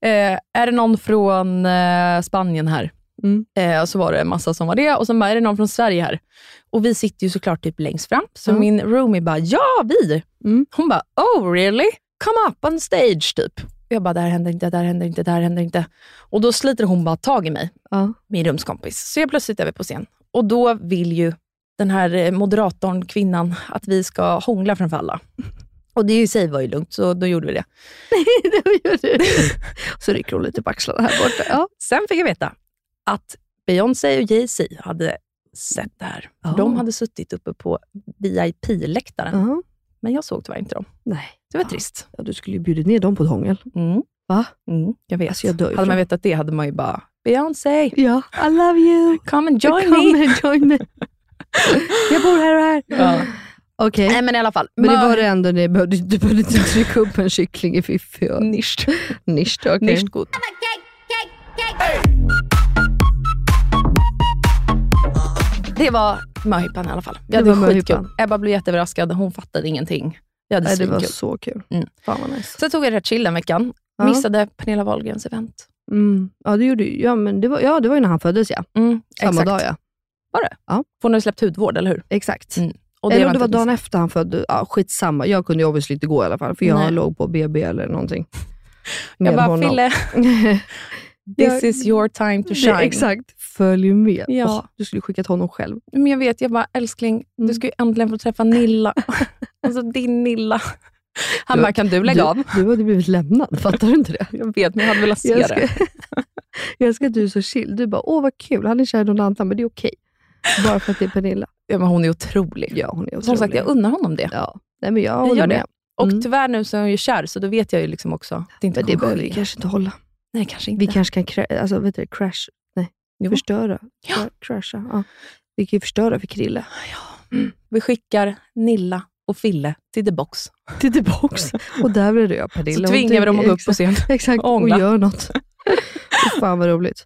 Eh, är det någon från eh, Spanien här? Mm. Eh, och så var det en massa som var det och sen bara, är det någon från Sverige här? Och vi sitter ju såklart typ längst fram, så Mm. min roomie bara, ja vi! Mm. Hon bara, oh really? Come up on stage typ. Jag bara, det här händer inte, det här händer inte, det här händer inte. Och då sliter hon bara tag i mig, Ja. min rumskompis. Så jag plötsligt är vi på scen. Och då vill ju den här eh, moderatorn, kvinnan, att vi ska hångla framför alla. [laughs] Och det i sig var ju lugnt, så då gjorde vi det. [laughs] det gör du. Så rycker hon lite på axlarna här borta. Ja. Sen fick jag veta att Beyoncé och Jay-Z hade sett det här. Ja. De hade suttit uppe på VIP-läktaren, Ja. men jag såg tyvärr inte dem. Nej. Det var Ja. trist. Ja, du skulle ju bjudit ner dem på ett hångel. Mm. Va? Mm, jag vet. Alltså, jag dör hade man vetat det hade man ju bara, Beyoncé, Ja, I love you. come and join Come me. and join me. [laughs] jag bor här och här. Ja. Okej. Nej men i alla fall. Men det var det ändå, det behövde, du behövde inte trycka upp en kyckling i fiffi och Nischt. nischt. okej. Nischt gut. Det var möhippan i alla fall. Vi Det hade skitkul. möhippan. Ebba blev jätteöverraskad. Hon fattade ingenting. Vi hade Nej, det var svinkul. så kul. Mm. Fan vad nice. Sen tog jag det chill den veckan. Ja. Missade Pernilla Wahlgrens event. Mm. Ja, det gjorde. Ja, men det var, ja, det var ju när han föddes ja. Mm, Samma exakt. dag ja. Var det? Ja. För hon hade släppt hudvård, eller hur? Exakt. Mm. Och Eller om det var dagen miss- efter han föddes. Ja, skitsamma. Jag kunde ju obviously inte gå i alla fall, för jag Nej. låg på BB eller någonting. [laughs] Jag bara, honom. Fille, [laughs] Jag- this is your time to Det- [laughs] shine. Exakt. Följ med. Ja. Åh, du skulle skickat honom själv. Men jag vet, jag bara, älskling, Mm. du ska ju äntligen få träffa Nilla. Alltså din Nilla. Han Du- bara, kan du lägga du, av? Du hade blivit lämnad, fattar du inte det? Jag vet, men jag hade velat se Jag det. ska, [laughs] jag älskar att du är så chill. Du bara, åh vad kul, han är kär i någon annan, men det är okej. Bara för att det är Pernilla. Ja, men hon är otrolig. Ja, hon är otrolig. Som sagt, jag unnar honom det. Ja. Nej, men jag, Jag gör med. det. Och Mm. tyvärr nu så är hon ju kär, så då vet jag ju liksom också att det inte Men det behöver vi ske. kanske inte hålla. Nej, kanske inte. Vi kanske kan alltså, vet du, crash, nej, Jo. förstöra. Ja. Cra- Crasha. Ja. Vi kan ju förstöra för Krille. Vi skickar Nilla och Fille till The Box. [laughs] Till tillbaks. [laughs] Och där blir det jag Pernilla. Så tvingar vi dem att gå upp på scen. [laughs] Exakt, och och gör något. Fy Fan vad roligt.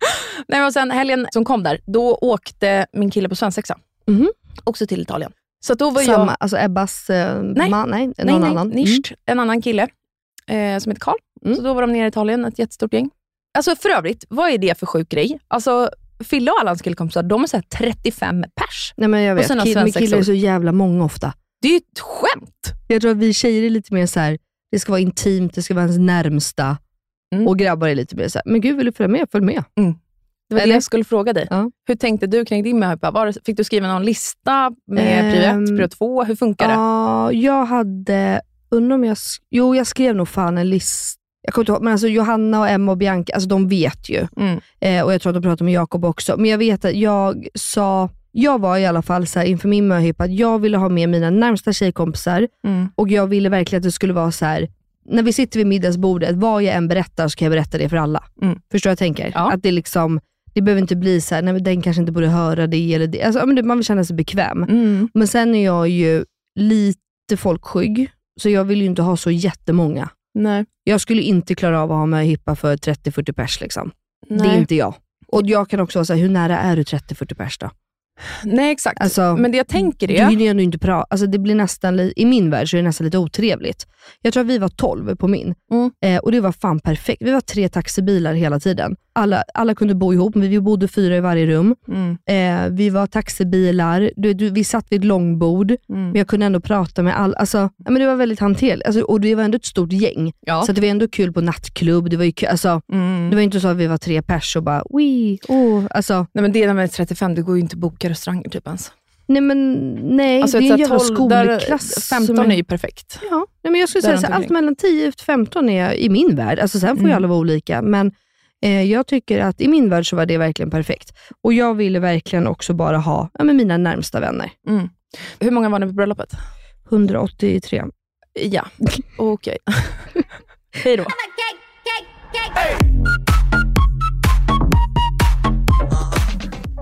Nej, men sen helgen som kom där, då åkte min kille på svensexa. Mhm. Också till Italien. Så då var Samma, jag... alltså Ebbas eh, Nej. man? Nej, Nej, någon nej, annan. Nisht, en annan kille eh, som heter Karl. Mm. Så då var de nere i Italien, ett jättestort gäng. Alltså för övrigt, vad är det för sjuk grej? Alltså, Fille och alla hans killkompisar, de är så här 35 pers. Nej, men jag Och vet, svensexor. killar är så jävla många ofta. Det är ju ett skämt. Jag tror att vi tjejer är lite mer så här. det ska vara intimt, det ska vara ens närmsta. Mm. Och grabbar är lite mer så här, men gud vill du följa med? Följ med. Det var Eller? det jag skulle fråga dig. Ja. Hur tänkte du kring din möhippa? Var Fick du skriva någon lista med prio Ehm, 1, prio 2? Hur funkar det? Ja, jag hade, undrar om jag, jo jag skrev nog fan en lista. Jag kommer inte ihåg, men alltså Johanna och Emma och Bianca, alltså de vet ju. Mm. Eh, och jag tror att de pratade med Jakob också. Men jag vet att jag sa, jag var i alla fall så här inför min möhippa att jag ville ha med mina närmsta tjejkompisar Mm. och jag ville verkligen att det skulle vara så här. när vi sitter vid middagsbordet, vad jag än berättar så kan jag berätta det för alla. Mm. Förstår vad jag tänker? Ja. Att det liksom, det behöver inte bli så här, nej men den kanske inte borde höra det eller det. Alltså, man vill känna sig bekväm. Mm. Men sen är jag ju lite folkskygg, så jag vill ju inte ha så jättemånga. Nej. Jag skulle inte klara av att ha med hippa för 30-40 pers. Liksom. Det är inte jag. Och jag kan också vara såhär, hur nära är du 30-40 pers då? Nej, exakt. Alltså, Men det jag tänker Du är... hinner ju ändå inte prata. Alltså, det blir nästan, li- I min värld så är det nästan lite otrevligt. Jag tror att vi var 12 på min Mm. eh, och det var fan perfekt. Vi var tre taxibilar hela tiden. Alla, alla kunde bo ihop, men vi bodde fyra i varje rum. Mm. Eh, vi var taxibilar, du, du, vi satt vid ett långbord, Mm. men jag kunde ändå prata med alla. Alltså, men det var väldigt hanterligt. Alltså, och det var ändå ett stort gäng. Ja. Så det var ändå kul på nattklubb. Det var, ju kul, alltså, Mm. det var inte så att vi var tre pers och bara, wii, oh. alltså, Nej, men det när man är 35, det går ju inte att boka restauranger typ ens. Nej men nej, Alltså, det är en jävla så här 12 där skolklass. 15 som är ju perfekt. Ja, nej, men jag skulle Där säga så, allt mellan 10 och 15 är i min värld. Alltså, sen får ju Mm. alla vara olika, men jag tycker att i min värld så var det verkligen perfekt. Och jag ville verkligen också bara ha ja, men mina närmsta vänner. Mm. Hur många var ni på bröllopet? 183. Ja, okej. [laughs] Hej då.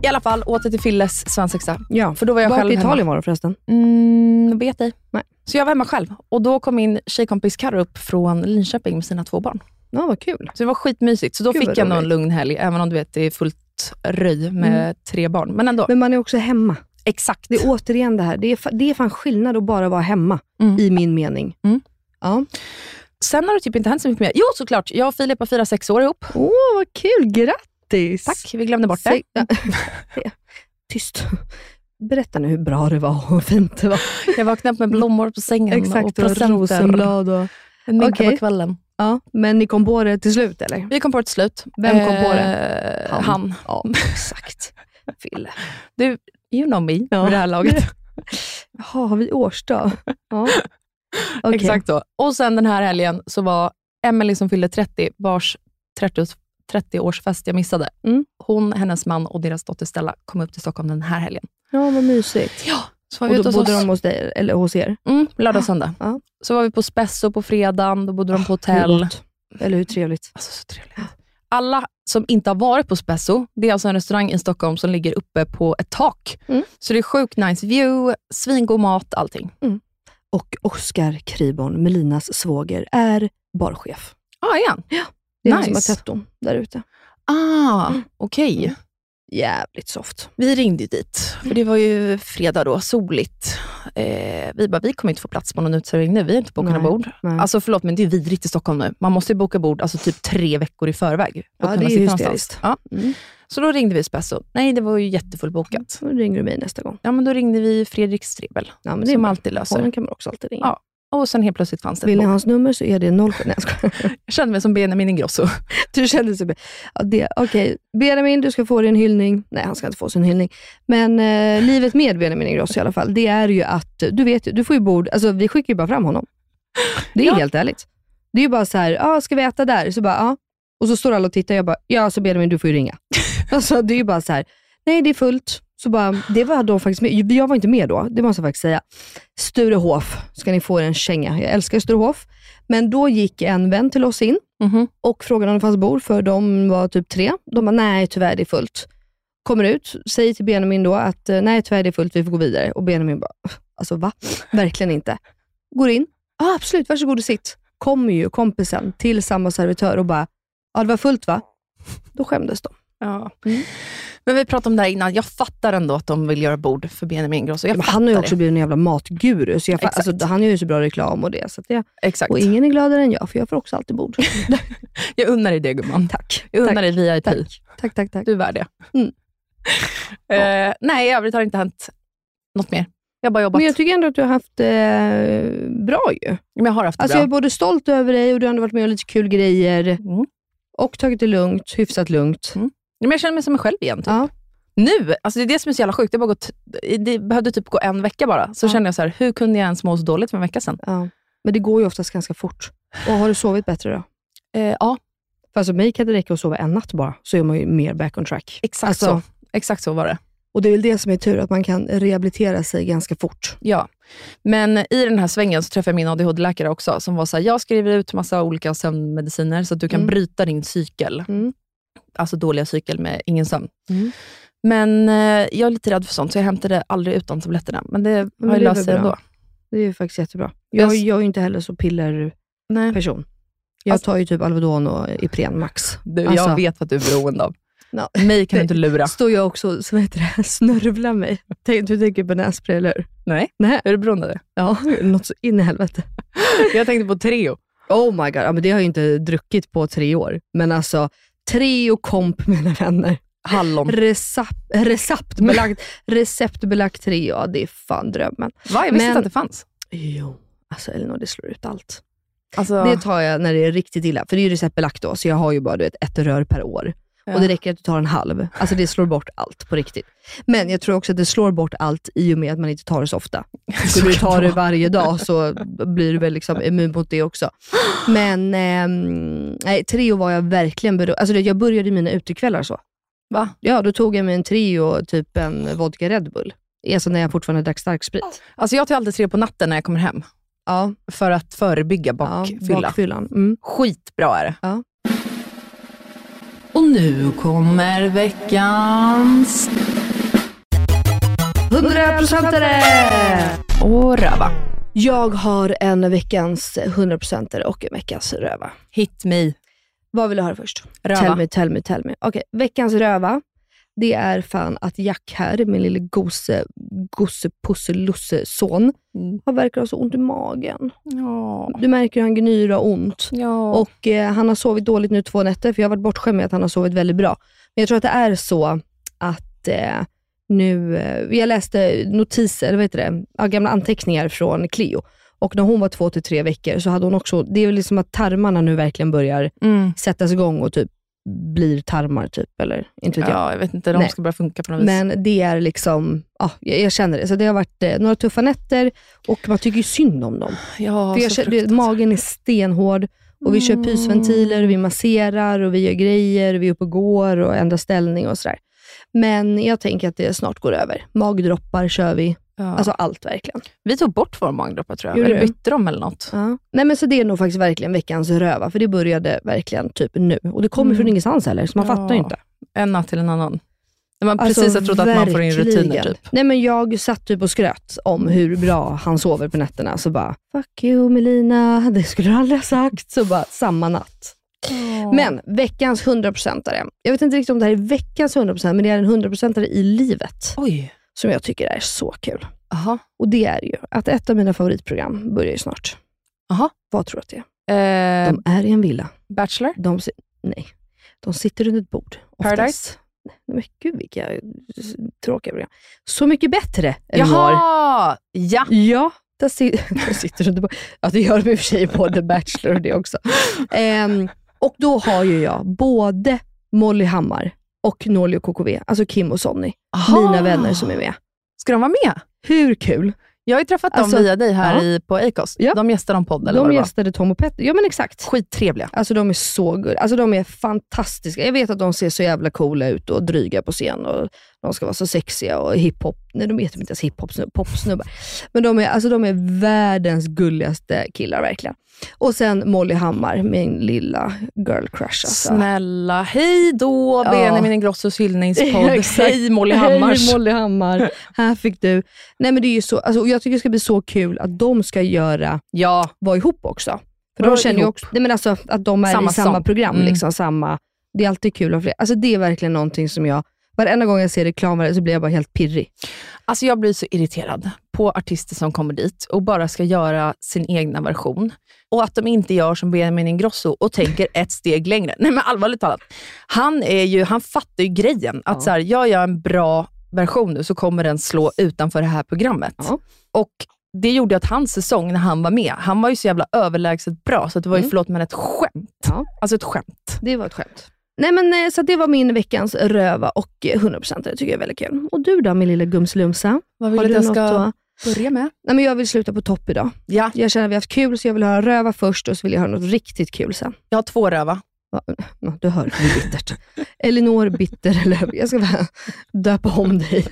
I alla fall, åter till Filles svensexa. Ja. För då var jag Vart själv i Italien hemma. var du förresten? Mm, vet ej. Nej. Så jag var hemma själv och då kom min tjejkompis Karo upp från Linköping med sina två barn. Ja, vad kul. Så det var skitmysigt. Så då Gud, fick jag roligt. lugn helg, även om du vet, det är fullt röj med tre barn. Men ändå. Men man är också hemma. Exakt. Det är återigen det här. Det är, det är fan skillnad att bara vara hemma, Mm. i min mening. Mm. Ja. Sen har det typ inte hänt så mycket mer. Jo, såklart. Jag och Filip har firat sex år ihop. Åh, vad kul. Grattis. Tack, vi glömde bort det. Det- [laughs] Tyst. Berätta nu hur bra det var och fint det var. Jag vaknade upp med blommor på sängen Exakt, och och presenter. rosenblad och... En middag Okej. på kvällen. Ja, men ni kom på det till slut eller? Vi kom på det till slut. Vem kom på det? Eh, Han. Han. Ja, [laughs] exakt. Fille. Du, you know me Ja. det här laget. [laughs] Jaha, har vi årsdag? Ja. [laughs] Okej. Exakt så. Och sen den här helgen så var Emily som fyllde 30, vars 30 30-årsfest jag missade. Mm. Hon, hennes man och deras dotter Stella kom upp till Stockholm den här helgen. Ja, vad mysigt. Ja, så Och då bodde oss. de hos dig, eller hos er? Mm, lördag och söndag. Ja. Så var vi på Spesso på fredagen, då bodde de på Hur hotell. Eller hur trevligt? Alltså så trevligt. Alla som inte har varit på Spesso, det är alltså en restaurang i Stockholm som ligger uppe på ett tak. Mm. Så det är sjukt nice view, svingod mat, allting. Och Oskar Kriborn, Melinas svåger, är barchef. Ah, igen. Det är han som har Nice. tätt där ute. Ah, okej. Jävligt soft. Vi ringde dit, för det var ju fredag då, soligt. Eh, vi bara, vi kommer inte få plats på någon uteservering nu, vi har inte bokat några bord. nej. Alltså förlåt, men det är vidrigt i Stockholm nu. Man måste ju boka bord alltså, typ tre veckor i förväg. för Ja, det är hysteriskt. Ja. Mm. Så då ringde vi Spesso. Nej, det var ju jättefullbokat. Då ringer du mig nästa gång. Ja, men då ringde vi Fredrik Strebel, Ja, men det är som bra. alltid löser. Honom kan man också alltid ringa. Ja. Och sen helt plötsligt fanns det Vill ni ha hans nummer så är det 0... Nej, jag. [laughs] Jag kände mig som Benjamin Ingrosso. Du kände så... Ja, det- Okej, Benjamin, du ska få din hyllning. Nej, han ska inte få sin hyllning. Men eh, livet med Benjamin Ingrosso i alla fall, det är ju att, du vet ju, du får ju bord, alltså vi skickar ju bara fram honom. Det är Ja. helt ärligt. Det är ju bara så här, ah, ska vi äta där? Så bara, ja. Och så står alla och tittar, jag bara, ja så Benjamin du får ju ringa. [laughs] alltså det är ju bara så här, nej det är fullt. Så bara, det var de faktiskt med. Jag var inte med då, det måste jag faktiskt säga. Sturehof, ska ni få er en känga. Jag älskar Sturehof. Men då gick en vän till oss in Mhm. och frågade om det fanns bord, för de var typ tre. De bara, nej tyvärr det är fullt. Kommer ut, säger till Benjamin då att eh, nej tyvärr det är fullt, vi får gå vidare. Och Benjamin bara, alltså va? [laughs] Verkligen inte. Går in, ah, absolut, varsågod och sitt. Kommer ju kompisen till samma servitör och bara, ja det var fullt va? Då skämdes de. Ja. Men vi pratade om det här innan. Jag fattar ändå att de vill göra bord för Benjamin Ingrosso. Jag Men han har ju också blivit en jävla matguru, så jag, alltså, han gör ju så bra reklam och det. Så att det Exakt. och ingen är gladare än jag, för jag får också alltid bord. [laughs] Jag unnar dig det gumman. tack. Jag unnar tack. dig VIP. Tack. Tack, tack, tack. Du är värd det. Mm. [laughs] Eh, nej, i övrigt har det inte hänt något mer. Jag har bara jobbat. Men jag tycker ändå att du har haft eh, bra ju. Men jag har haft det Alltså, bra. jag är både stolt över dig och du har ändå varit med om lite kul grejer. Mm. Och tagit det lugnt, hyfsat lugnt. Mm. Men jag känner mig som mig själv igen. Typ. Ja. Nu, alltså det är det som är så jävla sjukt. Det, bara gått, det behövde typ gå en vecka bara. Så Ja. kände jag så här, hur kunde jag ens må så dåligt för en vecka sedan? Ja. Men det går ju oftast ganska fort. Och har du sovit bättre då? Eh, ja, För alltså mig kan det räcka att sova en natt bara, så är man ju mer back on track. exakt Alltså- så. Exakt så var det. Och det är väl det som är tur, att man kan rehabilitera sig ganska fort. Ja, men i den här svängen så träffade jag min ADHD-läkare också, som var så här, jag skriver ut massa olika sömnmediciner så att du kan Mm. bryta din cykel. Mm. Alltså dåliga cykel med ingen sömn. Mm. Men eh, jag är lite rädd för sånt, så jag hämtade aldrig ut de tabletterna. Men det Men har ju löst sig ändå. Det är ju faktiskt jättebra. Jag, Jag- är ju inte heller så pillerperson. Jag Alltså- tar ju typ Alvedon och Ipren max. Du, Alltså- jag vet vad du är beroende av. Ja. Mig kan du inte lura. Står jag också så det, [laughs] snörvlar mig. Tänk, du tänker på nässpray, eller hur? Nej, Nej. är du beroende av det? Ja, något så in i helvete. [laughs] Jag tänkte på Treo. Oh my god, ja, men det har jag ju inte druckit på tre år. Men alltså, Treo komp mina vänner. Hallon. Recept, receptbelagt, receptbelagt Treo, ja, det är fan drömmen. Va? Jag visste inte att det fanns. Jo, alltså Elinor, det slår ut allt. Alltså, Det tar jag när det är riktigt illa, för det är ju receptbelagt då, så jag har ju bara du vet, ett rör per år. Ja. Och det räcker att du tar en halv. Alltså det slår bort allt på riktigt. Men jag tror också att det slår bort altt i och med att man inte tar det så ofta. [laughs] Skulle du ta det varje dag så blir du väl liksom immun mot det också. Men nej, Treo var jag verkligen beroende Alltså Jag började mina utekvällar så. Va? Ja, då tog jag mig en Treo och typ en vodka Red Bull. Alltså när jag fortfarande drack starksprit. Alltså jag tar alltid Treo på natten när jag kommer hem. Ja, För att förebygga ja bakfylla. bakfyllan. Mm. Skitbra är det. Ja. Nu kommer veckans 100%are! och röva. Jag har en veckans 100% och en veckans röva. Hit me. Vad vill du höra först? Röva. Tell me, tell me, tell me. Okej, veckans röva. Det är fan att Jack här, min lille gosse, gosse pusse son Mm. har verkar ha så ont i magen. Ja. Du märker hur han gnyr och ont. ja. Och eh, Han har sovit dåligt nu två nätter, för jag har varit bortskämd med att han har sovit väldigt bra. Men jag tror att det är så att eh, nu, eh, jag läste notiser, eller vad heter det, ja, gamla anteckningar från Cleo. Och när hon var två till tre veckor så hade hon också, det är väl liksom att tarmarna nu verkligen börjar Mm. sättas igång och typ blir tarmar, typ, eller inte vet jag. ja, jag vet inte. De Nej. ska börja funka på något vis. Men det är liksom, ja, jag, jag känner det. Så det har varit eh, några tuffa nätter och man tycker ju synd om dem. ja, För jag så det, magen är stenhård och vi kör pysventiler, vi masserar och vi gör grejer, vi är uppe och går och ändrar ställning och sådär. Men jag tänker att det snart går över. Magdroppar kör vi, Ja. alltså allt verkligen. vi tog bort våra magdroppar tror jag. Gjorde Eller du? bytte dem eller något. Ja. Nej men så det är nog faktiskt verkligen veckans röva, för det började verkligen typ nu. Och det kommer Mm. från ingenstans heller, så man Ja. fattar inte. En natt till en annan. När man Alltså, precis har trott att man får in rutiner typ. Nej men jag satt typ och skröt om hur bra han sover på nätterna, så bara “fuck you Melina, [laughs] det skulle du aldrig ha sagt”. Så bara samma natt. Men veckans 100%are. Jag vet inte riktigt om det här är veckans 100% men det är en 100%are i livet Oj. Som jag tycker är så kul. Aha. Och det är ju att ett av mina favoritprogram börjar ju snart. Aha. Vad tror du att det är? Eh, De är i en villa. Bachelor? De, nej, de sitter runt ett bord. Oftast. Paradise? Nej, men gud vilka tråkiga program. Så mycket bättre, Elinor. Jaha! Ja. Ja, där, si- [laughs] där sitter du. Ja, det gör de i och för sig på The Bachelor och det också. Ehm, och då har ju jag både Molly Hammar och Norli och KKV, alltså Kim och Sonny, Aha. mina vänner som är med. Ska de vara med? Hur kul? Jag har ju träffat Alltså, dem via dig här ja. i, på Acast. Ja. De gästar någon podd eller vad De var. gästade Tom och Petter. Ja men exakt. Skittrevliga. Alltså de är så good. Alltså de är fantastiska. Jag vet att de ser så jävla coola ut och dryga på scen och de ska vara så sexiga och hiphop. Nej, de heter inte ens hiphop, popsnubbar. Men de är, alltså, de är världens gulligaste killar verkligen. Och sen Molly Hammar, min lilla girl crush. Alltså. Snälla, hej då Ja. Benjamin Ingrossos hyllningspodd. [laughs] Hej Molly Hammars. Hej Molly Hammar, här fick du. Nej men det är så, alltså, jag tycker det ska bli så kul att de ska göra, Ja, vara ihop också. För de känner ju ihop. också, nej men alltså att de är Samma i samma säsong. program, Mm. liksom samma Det är alltid kul att ha fler. Alltså det är verkligen någonting som jag, varenda gång jag ser reklam så blir jag bara helt pirrig. Alltså jag blir så irriterad på artister som kommer dit och bara ska göra sin egna version. Och att de inte gör som Benjamin Ingrosso och tänker ett steg längre. Nej men allvarligt talat. Han, är ju, han fattar ju grejen. Att Ja. så här, jag gör en bra version nu så kommer den slå utanför det här programmet. Ja. Och det gjorde att hans säsong när han var med, han var ju så jävla överlägset bra så det var ju, Mm. förlåt men ett skämt. Ja. Alltså ett skämt. Det var ett skämt. Nej men eh, så det var min veckans röva och eh, 100% det tycker jag är väldigt kul. Och du då min lilla gumslumsa? Vad vill Har du att jag ska att... börja med? Nej men jag vill sluta på topp idag. Ja, Jag känner att vi har haft kul så jag vill höra röva först och så vill jag höra något riktigt kul sen. jag har två röva. Va? Ja, du hör, det är bittert. Elinor bitter eller jag ska bara döpa om dig.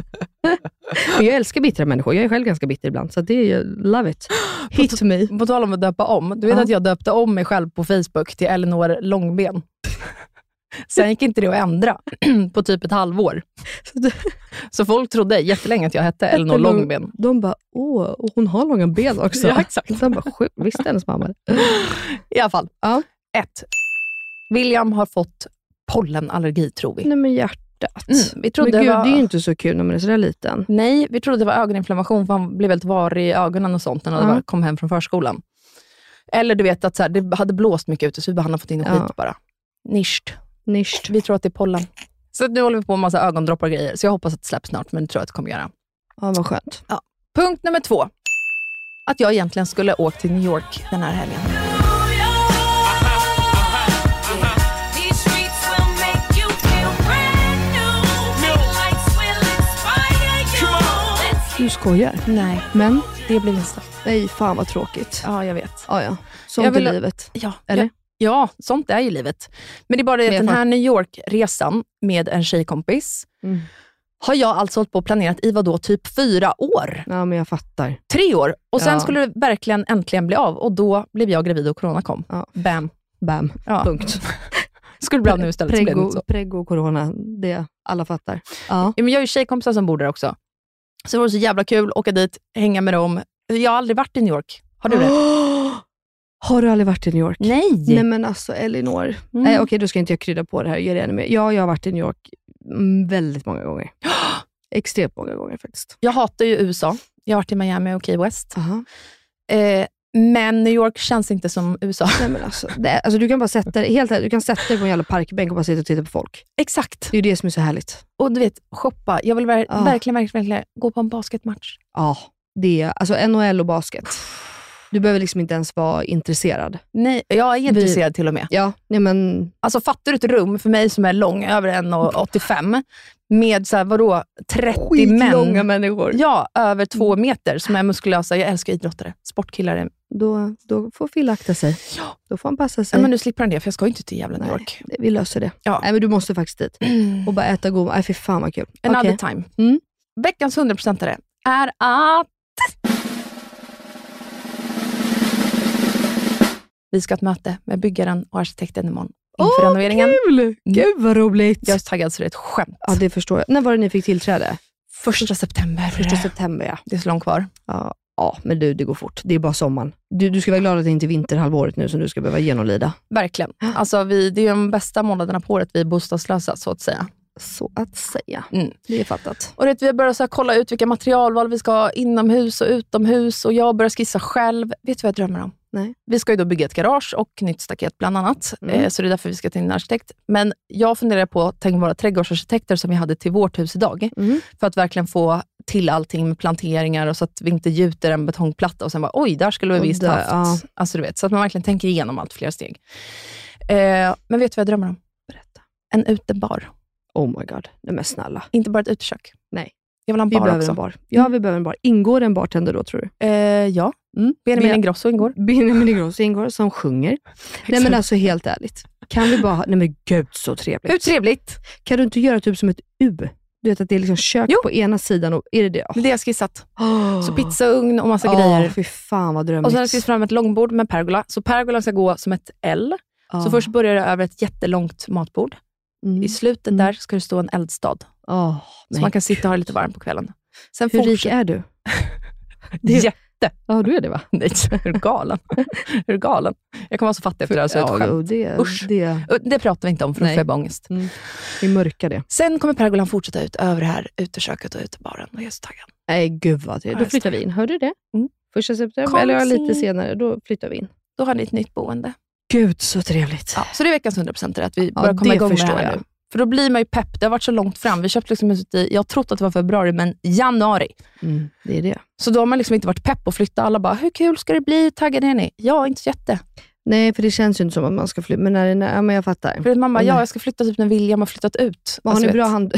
Men jag älskar bittra människor. Jag är själv ganska bitter ibland, så det är ju, love it. [gasps] Hit me. På tal om att döpa om. Du vet Ja. att jag döpte om mig själv på Facebook till Elinor Långben. Sen gick inte det att ändra [clears throat] på typ ett halvår. Så folk trodde jättelänge att jag hette Elinor Långben. De bara, åh, och hon har långa ben [laughs] också. Ja, exakt. De bara, visste hennes mamma det? I alla fall. Ja. Ett. William har fått pollenallergi, tror vi. Nej men hjärtat. Mm, vi trodde men det gud, var... det är ju inte så kul när man är sådär liten. Nej, vi trodde det var ögoninflammation, för han blev väldigt varig i ögonen och sånt när han Ja. kom hem från förskolan. Eller du vet att så här, det hade blåst mycket ute, så vi bara, han har fått in Ja. skit bara. Nischt. Nischt. Vi tror att det är pollen. Så nu håller vi på med massa ögondroppar och grejer, så jag hoppas att det släpps snart, men det tror jag att det kommer göra. Ja, vad skönt. Punkt nummer två. Att jag egentligen skulle åkt till New York den här helgen. Du skojar. Nej, Men, det blir nästa. nej fan vad tråkigt. Ja, jag vet. Ja, ja. Sånt Jag vill- är livet. Ja, Eller? Ja, sånt är ju livet. Men det är bara det att den här New York-resan med en tjejkompis Mm. har jag alltså hållit på och planerat i vadå, typ fyra år? Ja, men jag fattar. Tre år. Och sen Ja. skulle det verkligen äntligen bli av och då blev jag gravid och corona kom. Ja. Bam. Bam. Ja. Punkt. [laughs] Skulle bli av nu istället. Prego, så. prego och corona, det alla fattar. Ja, men jag har ju tjejkompisar som bor där också. Så det var så jävla kul att åka dit, hänga med dem. Jag har aldrig varit i New York. Har du det? [gasps] [gasps] Har du aldrig varit i New York? Nej! Nej men alltså Elinor. Mm. Nej okej, då ska inte jag krydda på det här och ge det ännu mer. Ja, jag har varit i New York mm, väldigt många gånger. [gasps] Extremt många gånger faktiskt. Jag hatar ju USA. Jag har varit i Miami och Key West. Aha. Eh, men New York känns inte som USA. Nej, men alltså, det, alltså, du kan bara sätta dig, helt du kan sätta dig på en jävla parkbänk och bara sitta och titta på folk. Exakt. Det är ju det som är så härligt. Och du vet, shoppa. Jag vill ver- Ja. verkligen, verkligen, verkligen gå på en basketmatch. Ja, det är alltså NHL och basket. Du behöver liksom inte ens vara intresserad. Nej, jag är intresserad till och med. Ja, nej men Alltså fattar du ett rum för mig som är lång, över 1,85 med så här, vadå, 30 skitlånga män. människor. Ja, över två meter som är muskulösa. Jag älskar idrottare. Sportkillar. är- Då, då får Phil akta sig. Då får han passa sig. Ja, men nu slipper han det, för jag ska ju inte till jävla New York. vi löser det. Ja. Nej, men du måste faktiskt dit. [clears throat] Och bara äta god Nej, fy fan vad kul. Another Okej. time. Mm. Veckans 100% är att vi ska ha ett möte med byggaren och arkitekten imorgon inför Åh, renoveringen. Kul! Gud vad roligt. Jag är så taggad så det är ett skämt. Ja, det förstår jag. När var det ni fick tillträde? Första september. Första september ja. Det är så långt kvar. ja. Ja, men du, det går fort. Det är bara sommaren. Du, du ska vara glad att det inte är vinterhalvåret nu som du ska behöva genomlida. Verkligen. Alltså vi, det är de bästa månaderna på året vi är bostadslösa, så att säga. Så att säga. Mm. Det är fattat. Och det, vi har börjat så här, kolla ut vilka materialval vi ska ha inomhus och utomhus och jag börjar skissa själv. Vet du vad jag drömmer om? Nej. Vi ska ju då bygga ett garage och nytt staket bland annat. Mm. Eh, så det är därför vi ska till en arkitekt. Men jag funderar på att tänka våra trädgårdsarkitekter som vi hade till vårt hus idag. Mm. För att verkligen få till allting med planteringar och så att vi inte gjuter en betongplatta och sen bara oj, där skulle vi Och visst där, haft. ja. Alltså, du vet, så att man verkligen tänker igenom allt flera steg. Eh, men vet du vad jag drömmer om? Berätta. En utebar. Oh my god. Nej men snälla. Inte bara ett utekök. Nej. Jag vill ha en Vi bar behöver också. en bar. Ja, vi behöver en bar. Ingår en bartender då tror du? Eh, ja. Mm. Benjamin Ingrosso ingår. Benjamin Ingrosso ingår som sjunger. [laughs] Nej men alltså helt ärligt. Kan vi bara ha, nej men gud så trevligt. Hur trevligt? Kan du inte göra typ som ett U? Du vet att det är liksom kök Jo. på ena sidan och är det det? Det är det jag skissat. Oh. Så pizzaugn och massa Åh, grejer. fy fan vad drömmigt. Och sen har jag skissat fram ett långbord med pergola. Så pergolan ska gå som ett L. Så först börjar det över ett jättelångt matbord. Mm. I slutet Mm. där ska det stå en eldstad. Åh, Så man kan sitta och ha det lite varmt på kvällen. Sen Hur rik är du? [laughs] Det- Jätte. matte. Ja, du är det va? [laughs] Nej, är du galen? [laughs] är du galen? Jag kommer vara så fattig efter det här så jag ja, det, Usch. det, Det pratar vi inte om för då får jag ångest. mm, vi mörkar det. Sen kommer pergolan fortsätta ut över det här uteköket och utebaren. Och jag är så taggad. Nej, gud vad Ja, Då flyttar vi in. Hörde du det? Mm. Första september, Kom eller lite senare, då flyttar vi in. Då har ni ett nytt boende. Gud så trevligt. Ja, så det är veckans 100% att vi Ja, börjar komma igång med det här jag. nu. För då blir man ju pepp. Det har varit så långt fram. Vi köpte liksom huset i, jag trott att det var februari, men januari. Mm, det är det. Så då har man liksom inte varit pepp att flytta. Alla bara, hur kul ska det bli? Taggade är ni? Ja, inte så jätte. Nej, för det känns ju inte som att man ska flytta. Men, när, när, ja, men jag fattar. För att man bara, ja, jag ska flytta typ när William har flyttat ut. Vad har Alltså, ni vet. bra hand...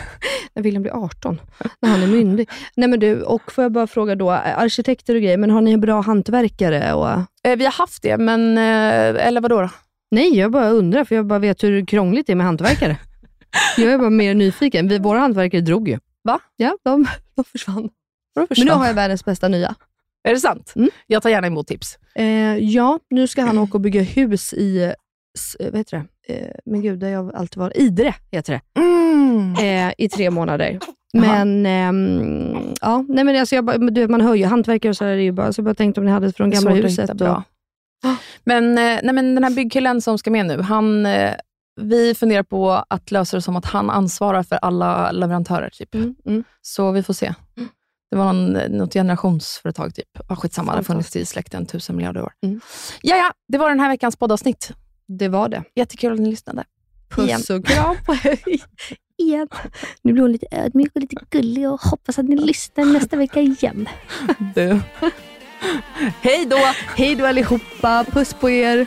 [laughs] när William blir 18, när han är myndig. [laughs] Nej men du, och får jag bara fråga då, arkitekter och grejer, men har ni bra hantverkare? Och... Eh, vi har haft det, men... Eh, eller vadå då? Nej, jag bara undrar, för jag bara vet hur krångligt det är med hantverkare. [laughs] jag är bara mer nyfiken. Vi, våra hantverkare drog ju. Va? Ja, de, de försvann. Men nu har jag världens bästa nya. Är det sant? Mm. Jag tar gärna emot tips. Eh, ja, nu ska han åka och bygga hus i, eh, vad heter det? Eh, men gud, där jag alltid var. Idre heter det. Mm. Eh, I tre månader. Men, ehm, ja, nej men alltså jag du, man hör ju hantverkare och så är ju bara, så jag bara tänkte om ni hade det från Det gamla svårt att huset. hitta Och, bra. Men, eh, nej, men den här byggkillen som ska med nu, han, eh, vi funderar på att lösa det som att han ansvarar för alla leverantörer. Typ. mm, mm. Så vi får se. Det var någon, något generationsföretag. Typ. Ah, skitsamma, det har funnits i släkten tusen miljarder år. Mm. Ja, ja, det var den här veckans poddavsnitt. Det var det. Jättekul att ni lyssnade. Igen. Puss och kram på [laughs] igen. Nu blir hon lite ödmjuk och lite gullig och hoppas att ni lyssnar nästa vecka igen. [laughs] Du. Hej då! Hej då allihopa, puss på er.